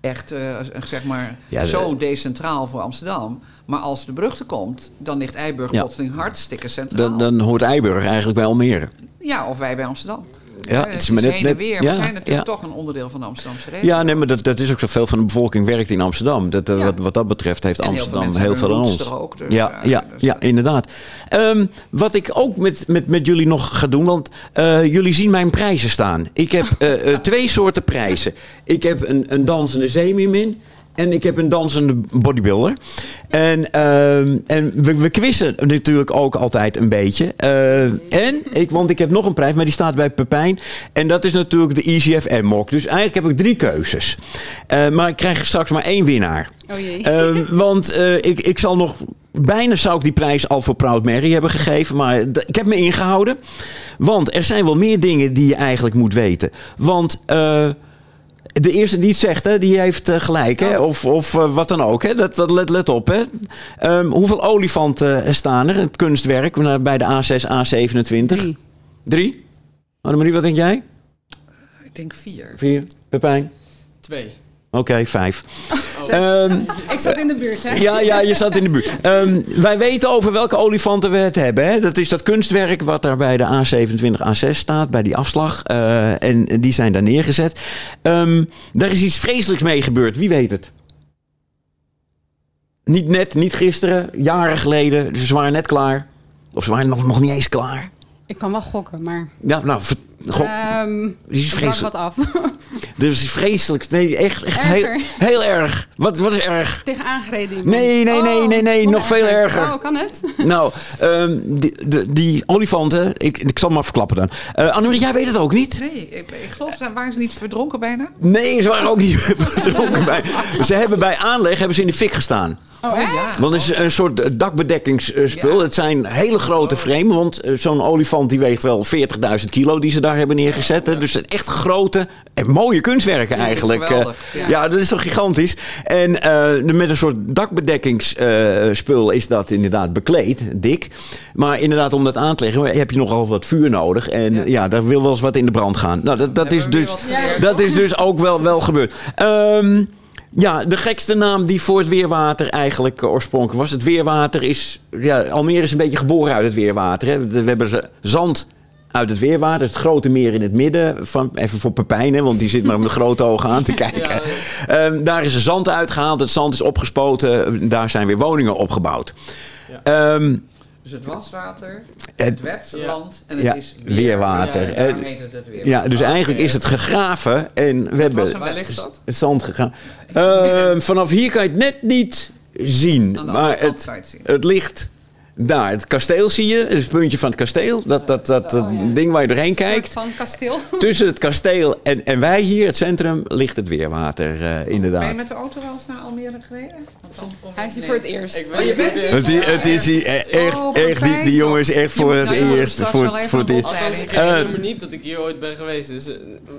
echt, eh, zeg maar, Ja, de- zo decentraal voor Amsterdam. Maar als de brug er komt, dan ligt Eiburg Ja. plotseling hartstikke centraal. Dan, dan hoort Eiburg eigenlijk bij Almere. Ja, of wij bij Amsterdam. Ja, het het is maar net- weer. ja, we zijn natuurlijk ja. toch een onderdeel van de Amsterdamse regio. Ja, nee, maar dat, dat is ook zoveel van de bevolking werkt in Amsterdam. Dat, eh, Ja. wat, wat dat betreft heeft En heel veel Amsterdam heel veel aan ons. ook, dus, ja, ja, ja, dus ja, dat- inderdaad. Ehm, wat ik ook met, met, met jullie nog ga doen, want eh, jullie zien mijn prijzen staan. Ik heb eh, eh, twee soorten prijzen. Ik heb een, een dansende zeemeermin. En ik heb een dansende bodybuilder. En, ehm, en we, we quizzen natuurlijk ook altijd een beetje. Eh, en, ik, want ik heb nog een prijs, maar die staat bij Pepijn. En dat is natuurlijk de EasyFM-mok. Dus eigenlijk heb ik drie keuzes. Eh, maar ik krijg straks maar één winnaar. Oh jee. Ehm, want eh, ik, ik zal nog. Bijna zou ik die prijs al voor Proud Mary hebben gegeven. Maar ik heb me ingehouden. Want er zijn wel meer dingen die je eigenlijk moet weten. Want. eh, de eerste die het zegt, hè, die heeft eh, gelijk. Hè? Of, of eh, wat dan ook. Hè? Dat, dat, let, let op. Hè? Ehm, hoeveel olifanten eh, staan er? Het kunstwerk bij de A6, A27? Drie. Drie? Annemarie, wat denk jij? Ik denk vier. Vier? Pepijn? Twee. Oké, vijf. Ehm, Ik zat in de buurt, hè? Ja, ja, je zat in de buurt. Ehm, wij weten over welke olifanten we het hebben. Hè? Dat is dat kunstwerk wat daar bij de A27, A6 staat, bij die afslag. Eh, en die zijn daar neergezet. Ehm, daar is iets vreselijks mee gebeurd. Wie weet het? Niet net, niet gisteren, jaren geleden. Ze waren net klaar. Of ze waren nog, nog niet eens klaar. Ik kan wel gokken, maar... Ja, nou, goh, Ehm die is vreselijk. wat af. Dus is vreselijk. Nee, echt, echt heel, heel erg. Wat, wat is erg? Tegen aangereden. Nee, nee, nee, nee, nee, nog nog veel erger. Oh, kan het? Nou, ehm, die, de, die olifanten, ik, ik zal maar verklappen dan. Eh Annemarie, jij weet het ook niet? Nee, ik, ik geloof, dat waren ze niet verdronken bijna? Nee, ze waren ook niet verdronken bij. Ze hebben bij aanleg hebben ze in de fik gestaan. Oh, ja. Want het is een soort dakbedekkingsspul. Ja. Het zijn hele grote frame. Want eh, zo'n olifant die weegt wel 40.000 kilo die ze daar hebben neergezet. hè. Dus echt grote en mooie kunstwerken eigenlijk. Eh, geweldig, Ja. ja. dat is toch gigantisch. En eh, met een soort dakbedekkingsspul is dat inderdaad bekleed, dik. Maar inderdaad, om dat aan te leggen heb je nogal wat vuur nodig. En ja, Ja. daar wil wel eens wat in de brand gaan. Nou, dat, dat, is, dus, dat is dus ook wel, wel gebeurd. Ehm, ja, de gekste naam die voor het weerwater eigenlijk eh, oorspronkelijk was. Het weerwater is... Ja, Almere is een beetje geboren uit het weerwater. Hè. We hebben ze- zand uit het weerwater. Het grote meer in het midden. Van, even voor Pepijn, hè, want die zit maar met grote ogen aan te kijken. Ehm, daar is er zand uitgehaald. Het zand is opgespoten. Daar zijn weer woningen opgebouwd. Ehm, Dus het waswater, Het- het wetland en het ja, is weerwater. Ja, het het weer. ja, dus eigenlijk is het gegraven. En we hebben was Waar ligt dat? zand gegaan. Ehm, vanaf hier kan je het net niet zien. Aan de Maar andere kant het, kan je het zien. het ligt daar. Het kasteel zie je. Het is het puntje van het kasteel. Dat, dat, dat, dat ding waar je doorheen kijkt. van kasteel. Tussen het kasteel en, en wij hier, het centrum, ligt het weerwater eh, Ben je inderdaad. met de auto wel eens naar Almere gereden? Hij is hier nee. voor het eerst. Ik Oh, je bent hier? Het, het is hier e- echt, Oh, echt die, die jongen is echt Je voor het nou, eerst. Voor, voor het eerst. Althans, ik Eh, herinner me niet dat ik hier ooit ben geweest. Dus, eh,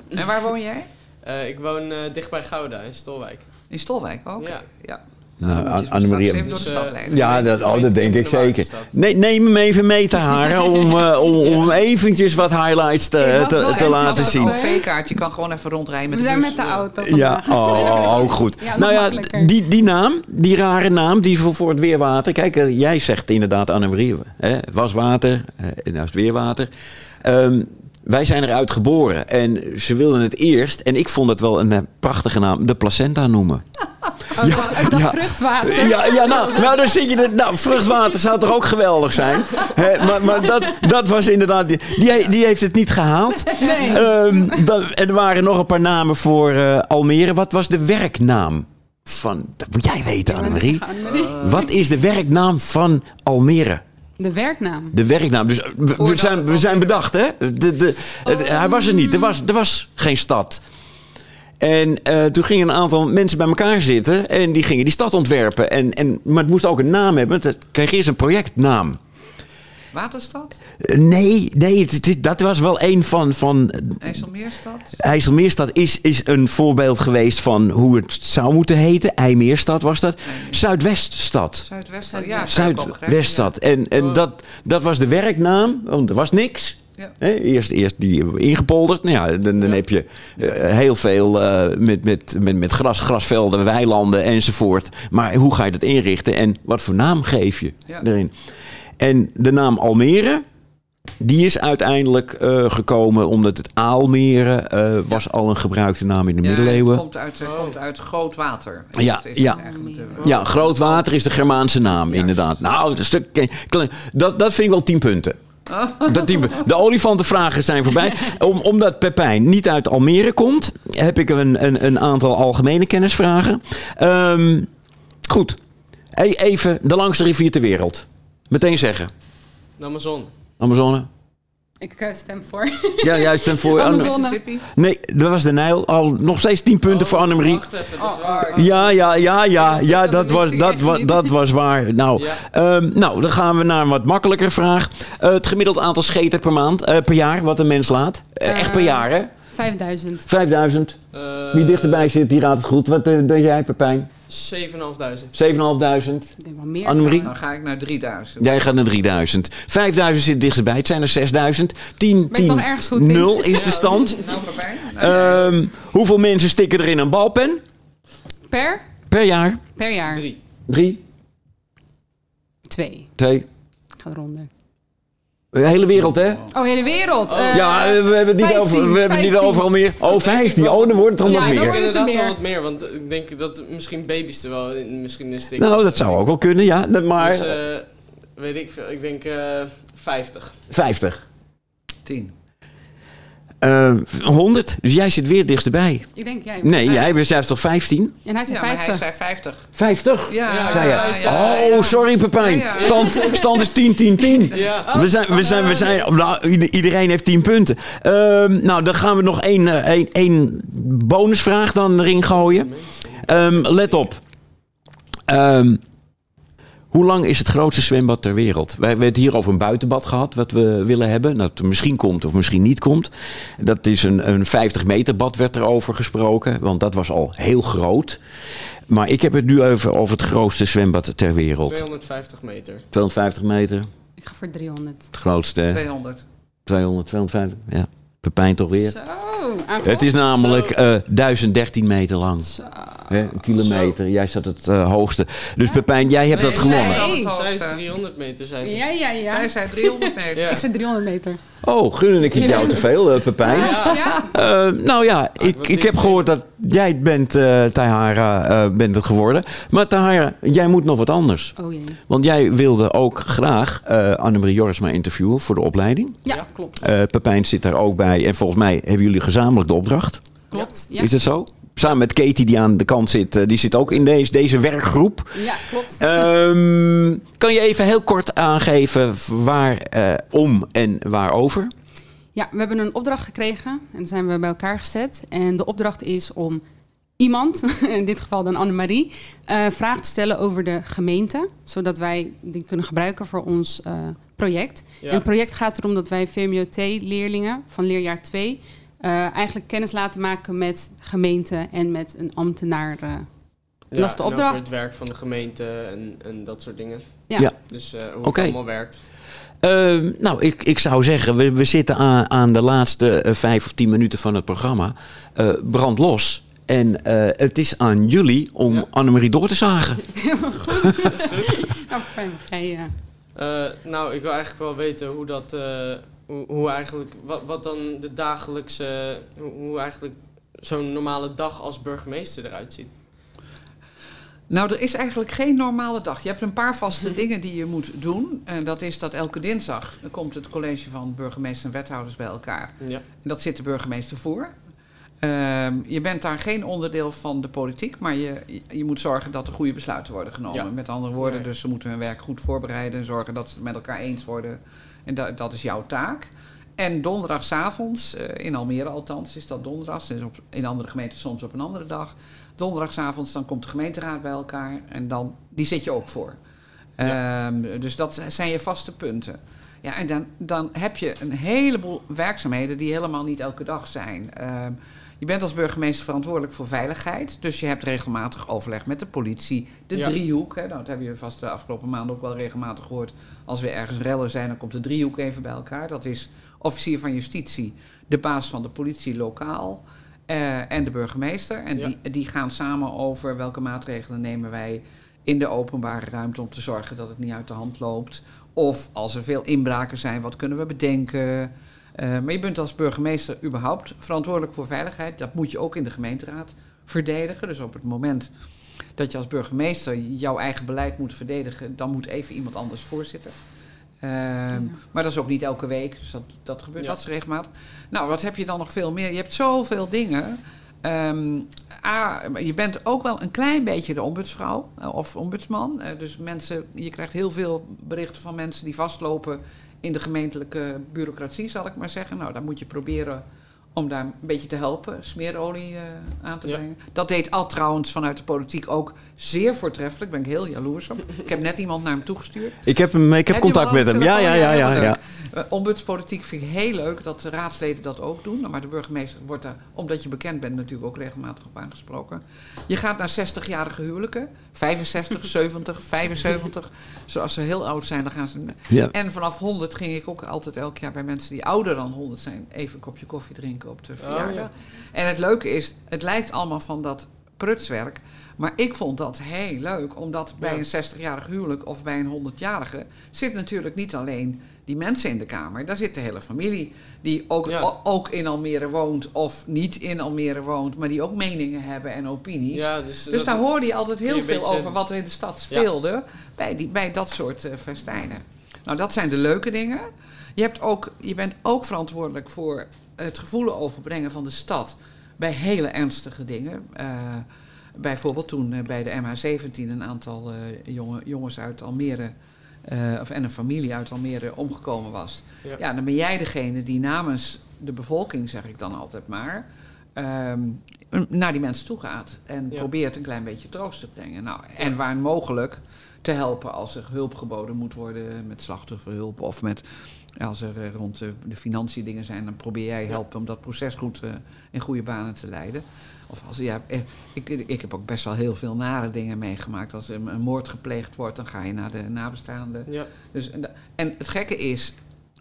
En waar woon jij? eh, ik woon eh, dicht bij Gouda, in Stolwijk. In Stolwijk ook? Ja. ja. Nou, Annemarie- straks even door de stad leiden. Ja, dat, oh, dat denk ik zeker. Nee, neem hem even mee te haren om, eh, om, om eventjes wat highlights te, te, laten zien. Een OV-kaart, je kan gewoon even rondrijden met We de zijn met de auto Ja, oh, ook goed. Ja, nou ja, die, die naam, die rare naam, die voor, voor het weerwater. Kijk, eh, jij zegt inderdaad Annemarie, hè, waswater, en nou is het weerwater. Ehm, wij zijn eruit geboren en ze wilden het eerst, en ik vond het wel een prachtige naam, de placenta noemen. Oh, ik dacht ja. vruchtwater. Ja, ja nou, nou, dan zit je er. Nou, vruchtwater zou toch ook geweldig zijn? Maar maar dat, dat was inderdaad. Die, die, heeft het niet gehaald. Nee. Ehm, dan, en er waren nog een paar namen voor eh, Almere. Wat was de werknaam van... Dat moet jij weten, Annemarie. Annemarie. Wat is de werknaam van Almere? De werknaam. De werknaam. Dus eh, we, zijn, we zijn bedacht, hè? De, de, het- hij was er niet. Er was, er was geen stad. En eh, toen gingen een aantal mensen bij elkaar zitten en die gingen die stad ontwerpen. En, en, maar het moest ook een naam hebben. Het kreeg eerst een projectnaam. Waterstad? Eh, Nee, nee het, het is- dat was wel een van, van IJsselmeerstad? IJsselmeerstad is, is een voorbeeld geweest van hoe het zou moeten heten. IJmeerstad was dat. Zuidweststad. Zuidweststad? Ja, Zuidweststad. En, en dat, dat was de werknaam, want er was niks. Ja. Eerst, eerst die ingepolderd. Nou ja, dan, dan heb je eh, heel veel eh, met, met, met, met gras, grasvelden, weilanden enzovoort. Maar hoe ga je dat inrichten en wat voor naam geef je Ja. erin? En de naam Almere, die is uiteindelijk eh, gekomen omdat het Aalmere was al een gebruikte naam in de Ja, middeleeuwen. het komt uit, het komt uit groot water. Ja, ja. de- Ja, Grootwater is de Germaanse naam, inderdaad. Nou, dat, stuk, dat, dat vind ik wel tien punten. Dat punten. De olifantenvragen zijn voorbij. Om, omdat Pepijn niet uit Almere komt, heb ik een, een, een aantal algemene kennisvragen. Ehm, goed. E- Even de langste rivier ter wereld. Meteen zeggen. De Amazon. Amazone. Ik eh, stem voor. Ja, juist. En voor. Mississippi? Nee, dat was de Nijl. Al nog steeds 10 punten voor Annemarie. Wacht even, dat is waar. Ja, ja, ja, ja, ja, dat was, dat, was, dat was waar. Nou, Ja. ehm, nou, dan gaan we naar een wat makkelijker vraag. Eh, het gemiddeld aantal scheten per maand, eh, per jaar, wat een mens laat. Echt per jaar, hè? 5000. 5000. Eh, Wie dichterbij zit, die raadt het goed. Wat uh, denk jij, Pepijn? 7.500. 7500. Ik denk wel meer. Annemarie? Dan ga ik naar 3000. Jij gaat naar 3000. 5000 zit dichtstbij. Het zijn er 6000. 10, Ben ik nog 10, ergens goed in? 0 is de stand. Nou? Ehm, hoeveel mensen stikken er in een balpen? Per? Per jaar? Per jaar. 3. 3, Twee. 2. Ik ga eronder. De hele wereld, hè? Oh, hele wereld. Eh, Ja, we hebben het niet, 15, over, we hebben het niet 15. overal meer. Oh, 15. Oh, dan wordt het er Ja, nog dan meer. wordt het er Inderdaad wel meer. wat meer, want ik denk dat misschien baby's er wel in, misschien een stik. Nou, dat zou ook wel kunnen, ja. Maar Dus, eh, weet ik veel. Ik denk eh 50. 50. 10. Eh 100. Dus jij zit weer dichterbij. Ik denk jij. Nee, jij bent zelfs toch 15? En hij zei Ja, maar hij 50. zei 50. 50? Ja, Ja, Zei ja, oh, ja. sorry Pepijn. Ja, ja. Stand, stand is 10, 10, 10. Ja. We zijn, we zijn, we zijn, nou, ieder- iedereen heeft 10 punten. Ehm, nou, dan gaan we nog één, eh, één, één bonusvraag dan erin gooien. Ehm, let op. Ehm, hoe lang is het grootste zwembad ter wereld? Wij hebben het hier over een buitenbad gehad, wat we willen hebben. Dat er misschien komt of misschien niet komt. Dat is een, een 50 meter bad werd erover gesproken, want dat was al heel groot. Maar ik heb het nu over, over het grootste zwembad ter wereld. 250 meter. 250 meter, Ik ga voor 300. het grootste. 200. 200, 250, ja. Pepijn toch weer. Zo. aan Het is namelijk eh 1013 meter lang. Zo. Hè, een kilometer. Jij zat het eh, hoogste. Dus Pepijn, jij hebt dat gewonnen. zij Nee. Zij is hoogste. 300 meter, zei ze. Ja, ja, ja. Zij zei 300 meter. Ja. Ik zei 300 meter. Oh, gun ik het jou te veel, eh, Pepijn? Ja. Eh, nou ja, ik, ik heb gehoord dat jij bent, eh Tahara, eh, bent het geworden. Maar Tahara, jij moet nog wat anders. Oh jee. Want jij wilde ook graag eh Annemarie Jorisma interviewen voor de opleiding. Ja, klopt. Eh Pepijn zit daar ook bij. En volgens mij hebben jullie gezamenlijk de opdracht. Klopt. Ja, Is het zo? Samen met Katie die aan de kant zit. eh, die zit ook in deze, deze werkgroep. ja klopt. Ehm, kan je even heel kort aangeven waar eh, om en waarover? Ja, we hebben een opdracht gekregen en zijn we bij elkaar gezet. En de opdracht is om iemand, in dit geval dan Annemarie, eh vragen te stellen over de gemeente. Zodat wij die kunnen gebruiken voor ons eh, project. Ja. En het project gaat erom dat wij VMBOT-leerlingen van leerjaar 2... eh, eigenlijk kennis laten maken met gemeente en met een ambtenaar. eh. Ja, Dat is de en opdracht. Over het werk van de gemeente en, en dat soort dingen. ja. Ja. Dus eh, hoe het allemaal werkt. Ehm, nou, ik, ik zou zeggen, we, we zitten aan, aan de laatste vijf of tien minuten van het programma. Eh brand los. En eh, het is aan jullie om Ja. Annemarie door te zagen. Nou, fijn. Jij, eh, Eh, nou, ik wil eigenlijk wel weten hoe dat, eh, hoe, hoe eigenlijk, wat, wat dan de dagelijkse, hoe, hoe eigenlijk zo'n normale dag als burgemeester eruit ziet. Nou, er is eigenlijk geen normale dag. Je hebt een paar vaste dingen die je moet doen. En dat is dat elke dinsdag komt het college van burgemeester en wethouders bij elkaar. Ja. En dat zit de burgemeester voor. Ehm, je bent daar geen onderdeel van de politiek, maar je, je moet zorgen dat er goede besluiten worden genomen. Ja. Met andere woorden, dus ze moeten hun werk goed voorbereiden en zorgen dat ze het met elkaar eens worden. En dat, dat is jouw taak. En donderdagavonds, eh in Almere althans, is dat donderdag. Dus op, in andere gemeenten soms op een andere dag. Donderdagavonds dan komt de gemeenteraad bij elkaar en dan, die zit je ook voor. Ehm, dus dat zijn je vaste punten. Ja, en dan, dan heb je een heleboel werkzaamheden die helemaal niet elke dag zijn. Ehm, je bent als burgemeester verantwoordelijk voor veiligheid. Dus je hebt regelmatig overleg met de politie. De Ja. driehoek, hè, nou, dat heb je vast de afgelopen maanden ook wel regelmatig gehoord. Als we ergens rellen zijn, dan komt de driehoek even bij elkaar. Dat is officier van justitie, de baas van de politie lokaal eh, en de burgemeester. En Ja. die, die gaan samen over welke maatregelen nemen wij in de openbare ruimte om te zorgen dat het niet uit de hand loopt. Of als er veel inbraken zijn, wat kunnen we bedenken? Eh, maar je bent als burgemeester überhaupt verantwoordelijk voor veiligheid. Dat moet je ook in de gemeenteraad verdedigen. Dus op het moment dat je als burgemeester jouw eigen beleid moet verdedigen, dan moet even iemand anders voorzitten. Ehm, Maar dat is ook niet elke week, dus dat, dat gebeurt, Ja. dat is regelmatig. Nou, wat heb je dan nog veel meer? Je hebt zoveel dingen. Ehm, A, je bent ook wel een klein beetje de ombudsvrouw eh, of ombudsman. Eh, dus mensen, je krijgt heel veel berichten van mensen die vastlopen in de gemeentelijke bureaucratie, zal ik maar zeggen. Nou, dan moet je proberen om daar een beetje te helpen, smeerolie eh, aan te Ja. brengen. Dat deed Al trouwens vanuit de politiek ook zeer voortreffelijk. Daar ben ik heel jaloers op. Ik heb net iemand naar hem toegestuurd. Ik heb, hem, ik heb Heb contact met hem. Ja, ja, ja, ja. ja. Eh, ombudspolitiek vind ik heel leuk dat de raadsleden dat ook doen. Maar de burgemeester wordt daar, omdat je bekend bent, natuurlijk ook regelmatig op aangesproken. Je gaat naar 60-jarige huwelijken. 65, 70, 75. Zoals ze heel oud zijn, dan gaan ze... Ja. En vanaf 100 ging ik ook altijd elk jaar bij mensen die ouder dan 100 zijn... even een kopje koffie drinken op de verjaardag. ja. En het leuke is, het lijkt allemaal van dat prutswerk... Maar ik vond dat heel leuk, omdat bij Ja. een 60-jarig huwelijk of bij een 100-jarige zit natuurlijk niet alleen die mensen in de kamer. Daar zit de hele familie die ook, Ja. ook in Almere woont of niet in Almere woont, maar die ook meningen hebben en opinies. Ja, dus, Dus daar hoorde je altijd heel je veel beetje- over wat er in de stad speelde bij, die, bij dat soort eh, festijnen. Nou, dat zijn de leuke dingen. Je, hebt ook, je bent ook verantwoordelijk voor het gevoel overbrengen van de stad bij hele ernstige dingen. Eh, bijvoorbeeld toen eh, bij de MH17 een aantal eh, jonge, jongens uit Almere eh, of, en een familie uit Almere omgekomen was. Ja. Ja. dan ben jij degene die namens de bevolking, zeg ik dan altijd maar, ehm, naar die mensen toe gaat. En Ja. probeert een klein beetje troost te brengen. Nou, en waar mogelijk te helpen als er hulp geboden moet worden met slachtofferhulp of met als er eh, rond de, de financiën dingen zijn, dan probeer jij helpen om dat proces goed eh, in goede banen te leiden. Of als, ja, eh, ik, ik heb ook best wel heel veel nare dingen meegemaakt. Als er een, een moord gepleegd wordt, dan ga je naar de nabestaanden. Ja, Dus, en, en het gekke is,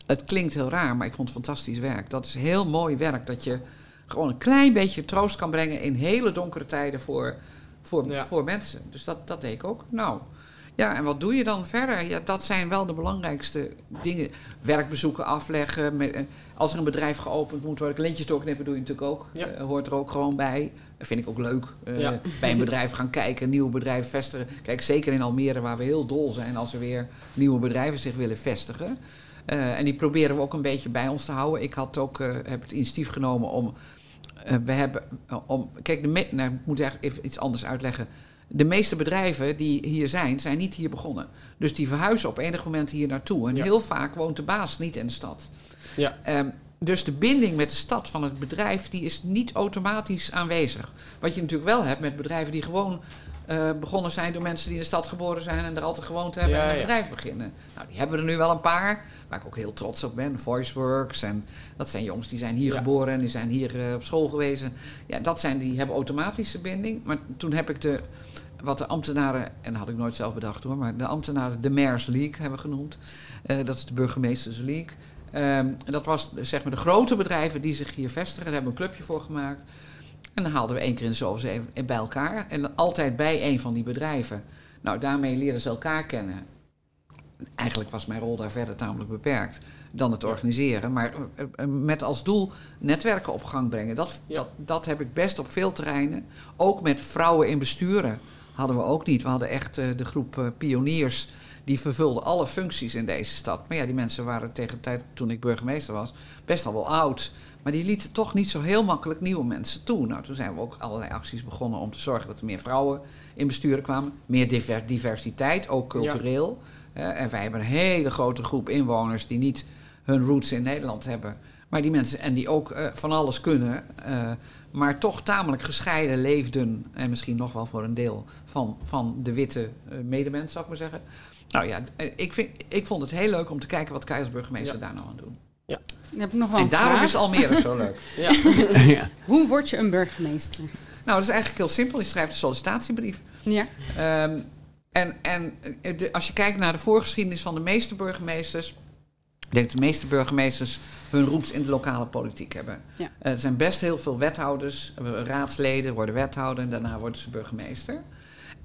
het klinkt heel raar, maar ik vond het fantastisch werk. Dat is heel mooi werk, dat je gewoon een klein beetje troost kan brengen in hele donkere tijden voor, voor, Ja. voor mensen. Dus dat, dat deed ik ook. Nou, ja, en wat doe je dan verder? Ja, dat zijn wel de belangrijkste dingen. Werkbezoeken afleggen. Met, eh, als er een bedrijf geopend moet worden, lintjes doorknippen doe je natuurlijk ook. Ja. Eh, hoort er ook gewoon bij. Dat vind ik ook leuk. Eh, Ja. Bij een bedrijf gaan kijken, een nieuw bedrijf vestigen. Kijk, zeker in Almere, waar we heel dol zijn als er weer nieuwe bedrijven zich willen vestigen. Eh, en die proberen we ook een beetje bij ons te houden. Ik had ook, heb het initiatief genomen om. we hebben om. Kijk, de me- nou, ik moet eigenlijk even iets anders uitleggen. De meeste bedrijven die hier zijn, zijn niet hier begonnen. Dus die verhuizen op enig moment hier naartoe. En Ja. heel vaak woont de baas niet in de stad. Ja. Ehm, dus de binding met de stad van het bedrijf die is niet automatisch aanwezig. Wat je natuurlijk wel hebt met bedrijven die gewoon eh, begonnen zijn door mensen die in de stad geboren zijn en er altijd gewoond hebben Ja, en een ja. bedrijf beginnen. Nou, die hebben we er nu wel een paar, waar ik ook heel trots op ben. VoiceWorks en dat zijn jongens die zijn hier Ja. geboren en die zijn hier eh, op school geweest. Ja, dat zijn die hebben automatische binding. Maar toen heb ik de wat de ambtenaren, en dat had ik nooit zelf bedacht hoor, maar de ambtenaren de Mayor's League hebben genoemd. Eh, dat is de Burgemeesters League. Ehm, en dat was zeg maar de grote bedrijven die zich hier vestigen. Daar hebben we een clubje voor gemaakt. En dan haalden we één keer in de zoveel even bij elkaar. En dan altijd bij een van die bedrijven. Nou, daarmee leerden ze elkaar kennen. Eigenlijk was mijn rol daar verder tamelijk beperkt dan het organiseren. Maar eh, eh, met als doel netwerken op gang brengen. Dat, Ja. dat, dat heb ik best op veel terreinen. Ook met vrouwen in besturen hadden we ook niet. We hadden echt eh, de groep pioniers die vervulden alle functies in deze stad. Maar ja, die mensen waren tegen de tijd toen ik burgemeester was best al wel oud. Maar die lieten toch niet zo heel makkelijk nieuwe mensen toe. Nou, toen zijn we ook allerlei acties begonnen om te zorgen dat er meer vrouwen in besturen kwamen. Meer diver- diversiteit, ook cultureel. En wij hebben een hele grote groep inwoners die niet hun roots in Nederland hebben. Maar die mensen, en die ook eh, van alles kunnen, eh, maar toch tamelijk gescheiden leefden. En misschien nog wel voor een deel van, van de witte eh, medemens, zou ik maar zeggen. Nou ja, eh, ik, vind, ik vond het heel leuk om te kijken wat Kai als burgemeester Ja. daar nou aan doen. Dan heb ik nog wel En daarom vraag. is Almere zo leuk. Ja. ja. Hoe word je een burgemeester? Nou, dat is eigenlijk heel simpel. Je schrijft een sollicitatiebrief. Ja. Ehm, en en eh, de- als je kijkt naar de voorgeschiedenis van de meeste burgemeesters. Ik denk dat de meeste burgemeesters hun roots in de lokale politiek hebben. Ja. Eh, er zijn best heel veel wethouders, raadsleden worden wethouder en daarna worden ze burgemeester.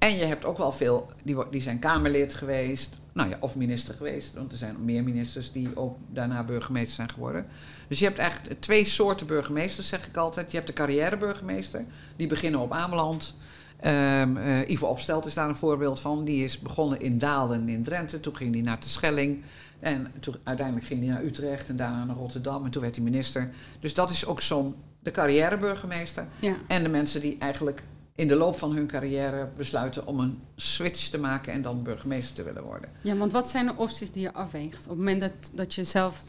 En je hebt ook wel veel, die, die zijn Kamerlid geweest, nou ja, of minister geweest. Want er zijn meer ministers die ook daarna burgemeester zijn geworden. Dus je hebt eigenlijk twee soorten burgemeesters, zeg ik altijd. Je hebt de carrièreburgemeester, die beginnen op Ameland. Eh, Ivo Opstelt is daar een voorbeeld van. Die is begonnen in Dalen in Drenthe. Toen ging hij naar Terschelling. En toen, uiteindelijk ging hij naar Utrecht en daarna naar Rotterdam. En toen werd hij minister. Dus dat is ook zo'n de carrièreburgemeester. Ja. En de mensen die eigenlijk in de loop van hun carrière besluiten om een switch te maken en dan burgemeester te willen worden. ja, want wat zijn de opties die je afweegt? Op het moment dat, dat je zelf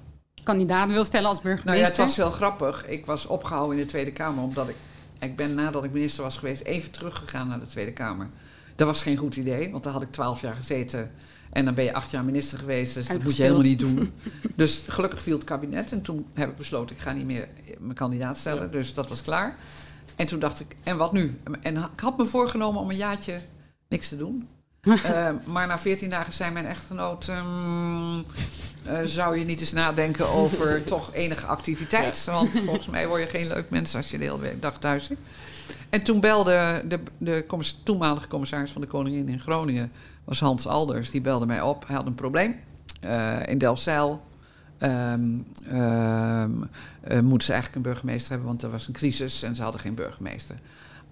kandidaat wil stellen als Nou burgemeester? ja, het was heel grappig. Ik was opgehouden in de Tweede Kamer omdat ik, ik ben nadat ik minister was geweest even teruggegaan naar de Tweede Kamer. Dat was geen goed idee, want daar had ik twaalf jaar gezeten. En dan ben je acht jaar minister geweest, dus dat moet je helemaal niet doen. Dus gelukkig viel het kabinet en toen heb ik besloten, ik ga niet meer mijn kandidaat stellen. Dus dat was klaar. En toen dacht ik, en wat nu? En ik had me voorgenomen om een jaartje niks te doen. Eh, maar na veertien dagen zei mijn echtgenoot... ehm, eh, zou je niet eens nadenken over toch enige activiteit? Want volgens mij word je geen leuk mens als je de hele dag thuis zit. En toen belde de, de commis- toenmalige commissaris van de Koningin in Groningen... was Hans Alders, die belde mij op. Hij had een probleem eh, in Delfzijl. Ehm ehm, eh, moeten ze eigenlijk een burgemeester hebben, want er was een crisis en ze hadden geen burgemeester.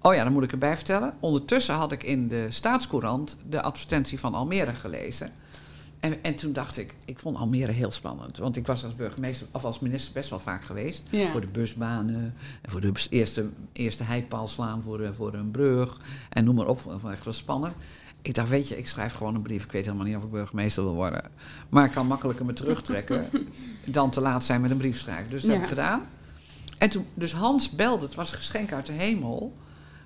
Oh ja, dan moet ik erbij vertellen. Ondertussen had ik in de Staatscourant de advertentie van Almere gelezen. En, en toen dacht ik, ik vond Almere heel spannend. Want ik was als burgemeester of als minister best wel vaak geweest. Ja. Voor de busbanen, en voor de eerste, eerste heipaal slaan voor, de, voor een brug. En noem maar op, vond echt wel spannend. Ik dacht, weet je, ik schrijf gewoon een brief. Ik weet helemaal niet of ik burgemeester wil worden. Maar ik kan makkelijker me terugtrekken dan te laat zijn met een brief schrijven. Dus dat Ja. heb ik gedaan. En toen, dus Hans belde, het was een geschenk uit de hemel.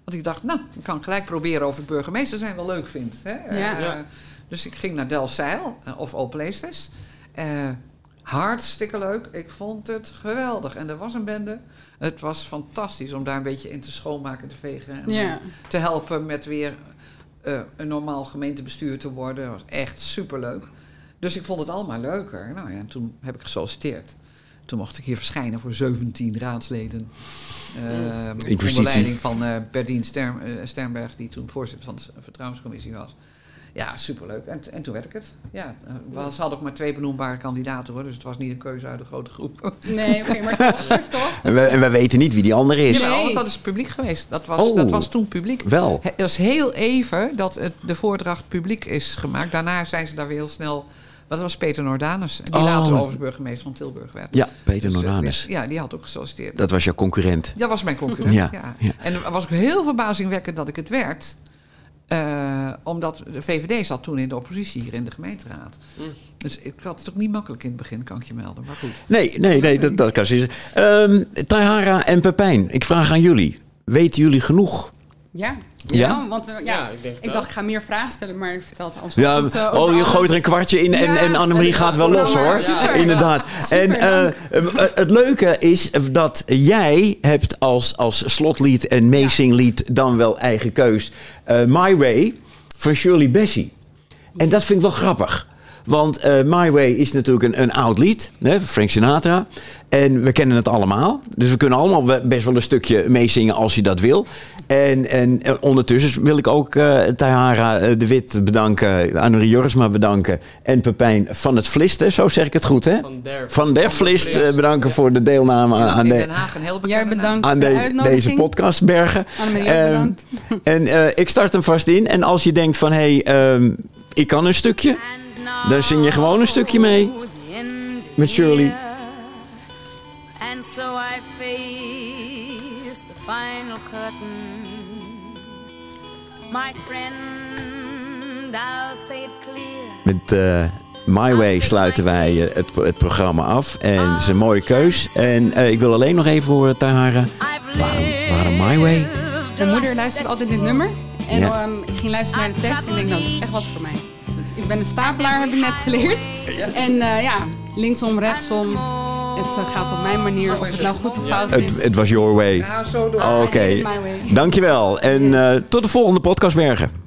Want ik dacht, nou, ik kan gelijk proberen of ik burgemeester zijn wel leuk vind. Hè? Ja. Eh, Ja. Dus ik ging naar Delfzijl, eh, of All Places. Eh, hartstikke leuk. Ik vond het geweldig. En er was een bende. Het was fantastisch om daar een beetje in te schoonmaken, te vegen. En Ja. te helpen met weer eh, een normaal gemeentebestuur te worden. Dat was echt superleuk. Dus ik vond het allemaal leuker. Nou ja, en toen heb ik gesolliciteerd. Toen mocht ik hier verschijnen voor 17 raadsleden. Uh, onder leiding van eh Berdien Stern, eh, Sternberg, die toen voorzitter van de vertrouwenscommissie was. Ja, superleuk. En, en toen werd ik het. Ja, eh, we ze hadden ook maar twee benoembare kandidaten hoor, dus het was niet een keuze uit een grote groep. Nee, oké, maar toch, toch? En we, en we weten niet wie die andere is. Nee. want dat is publiek geweest. Dat was, Oh. dat was toen publiek. Wel. Het was heel even dat het, de voordracht publiek is gemaakt. Daarna zijn ze daar weer heel snel... Dat was Peter Nordanus, die Oh. later overigens burgemeester van Tilburg werd. Ja, Peter Dus, eh, Nordanus. Ja, die had ook gesolliciteerd. Dat was jouw concurrent. Dat was mijn concurrent, Ja, ja. ja. En er was ook heel verbazingwekkend dat ik het werd. Eh, omdat de VVD zat toen in de oppositie hier in de gemeenteraad. Dus ik had het ook niet makkelijk in het begin, kan ik je melden. Maar goed. Nee, nee, nee, dat, dat kan ze. Ehm Tahara en Pepijn, ik vraag aan jullie. Weten jullie genoeg? Ja. Ja? want we, ja, Ja, ik het ik dacht, ik ga meer vragen stellen, maar je vertelt al zo Ja, goed, eh, oh, je alles. gooit er een kwartje in en, Ja, en Annemarie en- gaat wel los hoor. super. Inderdaad. Super, en eh, eh, het leuke is dat jij hebt als, als slotlied en meezinglied dan wel eigen keus eh, My Way van Shirley Bassey. En dat vind ik wel grappig. Want eh, My Way is natuurlijk een, een oud lied, hè, van Frank Sinatra. En we kennen het allemaal. Dus we kunnen allemaal best wel een stukje meezingen als je dat wil. En, en eh, ondertussen wil ik ook eh Tahara de Wit bedanken, Annerie Jorisma bedanken. En Pepijn van het Vlist, hè, zo zeg ik het goed hè? Van der, Van der Vlist bedanken voor de deelname aan, aan in de, Den Haag een heel bedankt aan de de- deze podcast bergen. Ehm, bedankt. En eh, ik start hem vast in. En als je denkt van, hé, hey, ehm, ik kan een stukje. Dan zing je gewoon een stukje mee. Met Shirley. And so I face the final curtain. My friend, I'll say it clear. Met eh, My Way sluiten wij eh, het, het programma af. En het is een mooie keus. En eh, ik wil alleen nog even horen, Tahara. Waarom, waarom My Way? Mijn moeder luistert altijd dit nummer. En Ja. ehm, ik ging luisteren naar de tekst en ik denk, nou, dat is echt wat voor mij. Ik ben een stapelaar, heb ik net geleerd. En eh, ja, linksom, rechtsom. Het eh, gaat op mijn manier, of het nou goed of fout is. Het, was Your Way. Ja, zo door. Oké, My way. dankjewel. En eh, tot de volgende podcast, Bergen.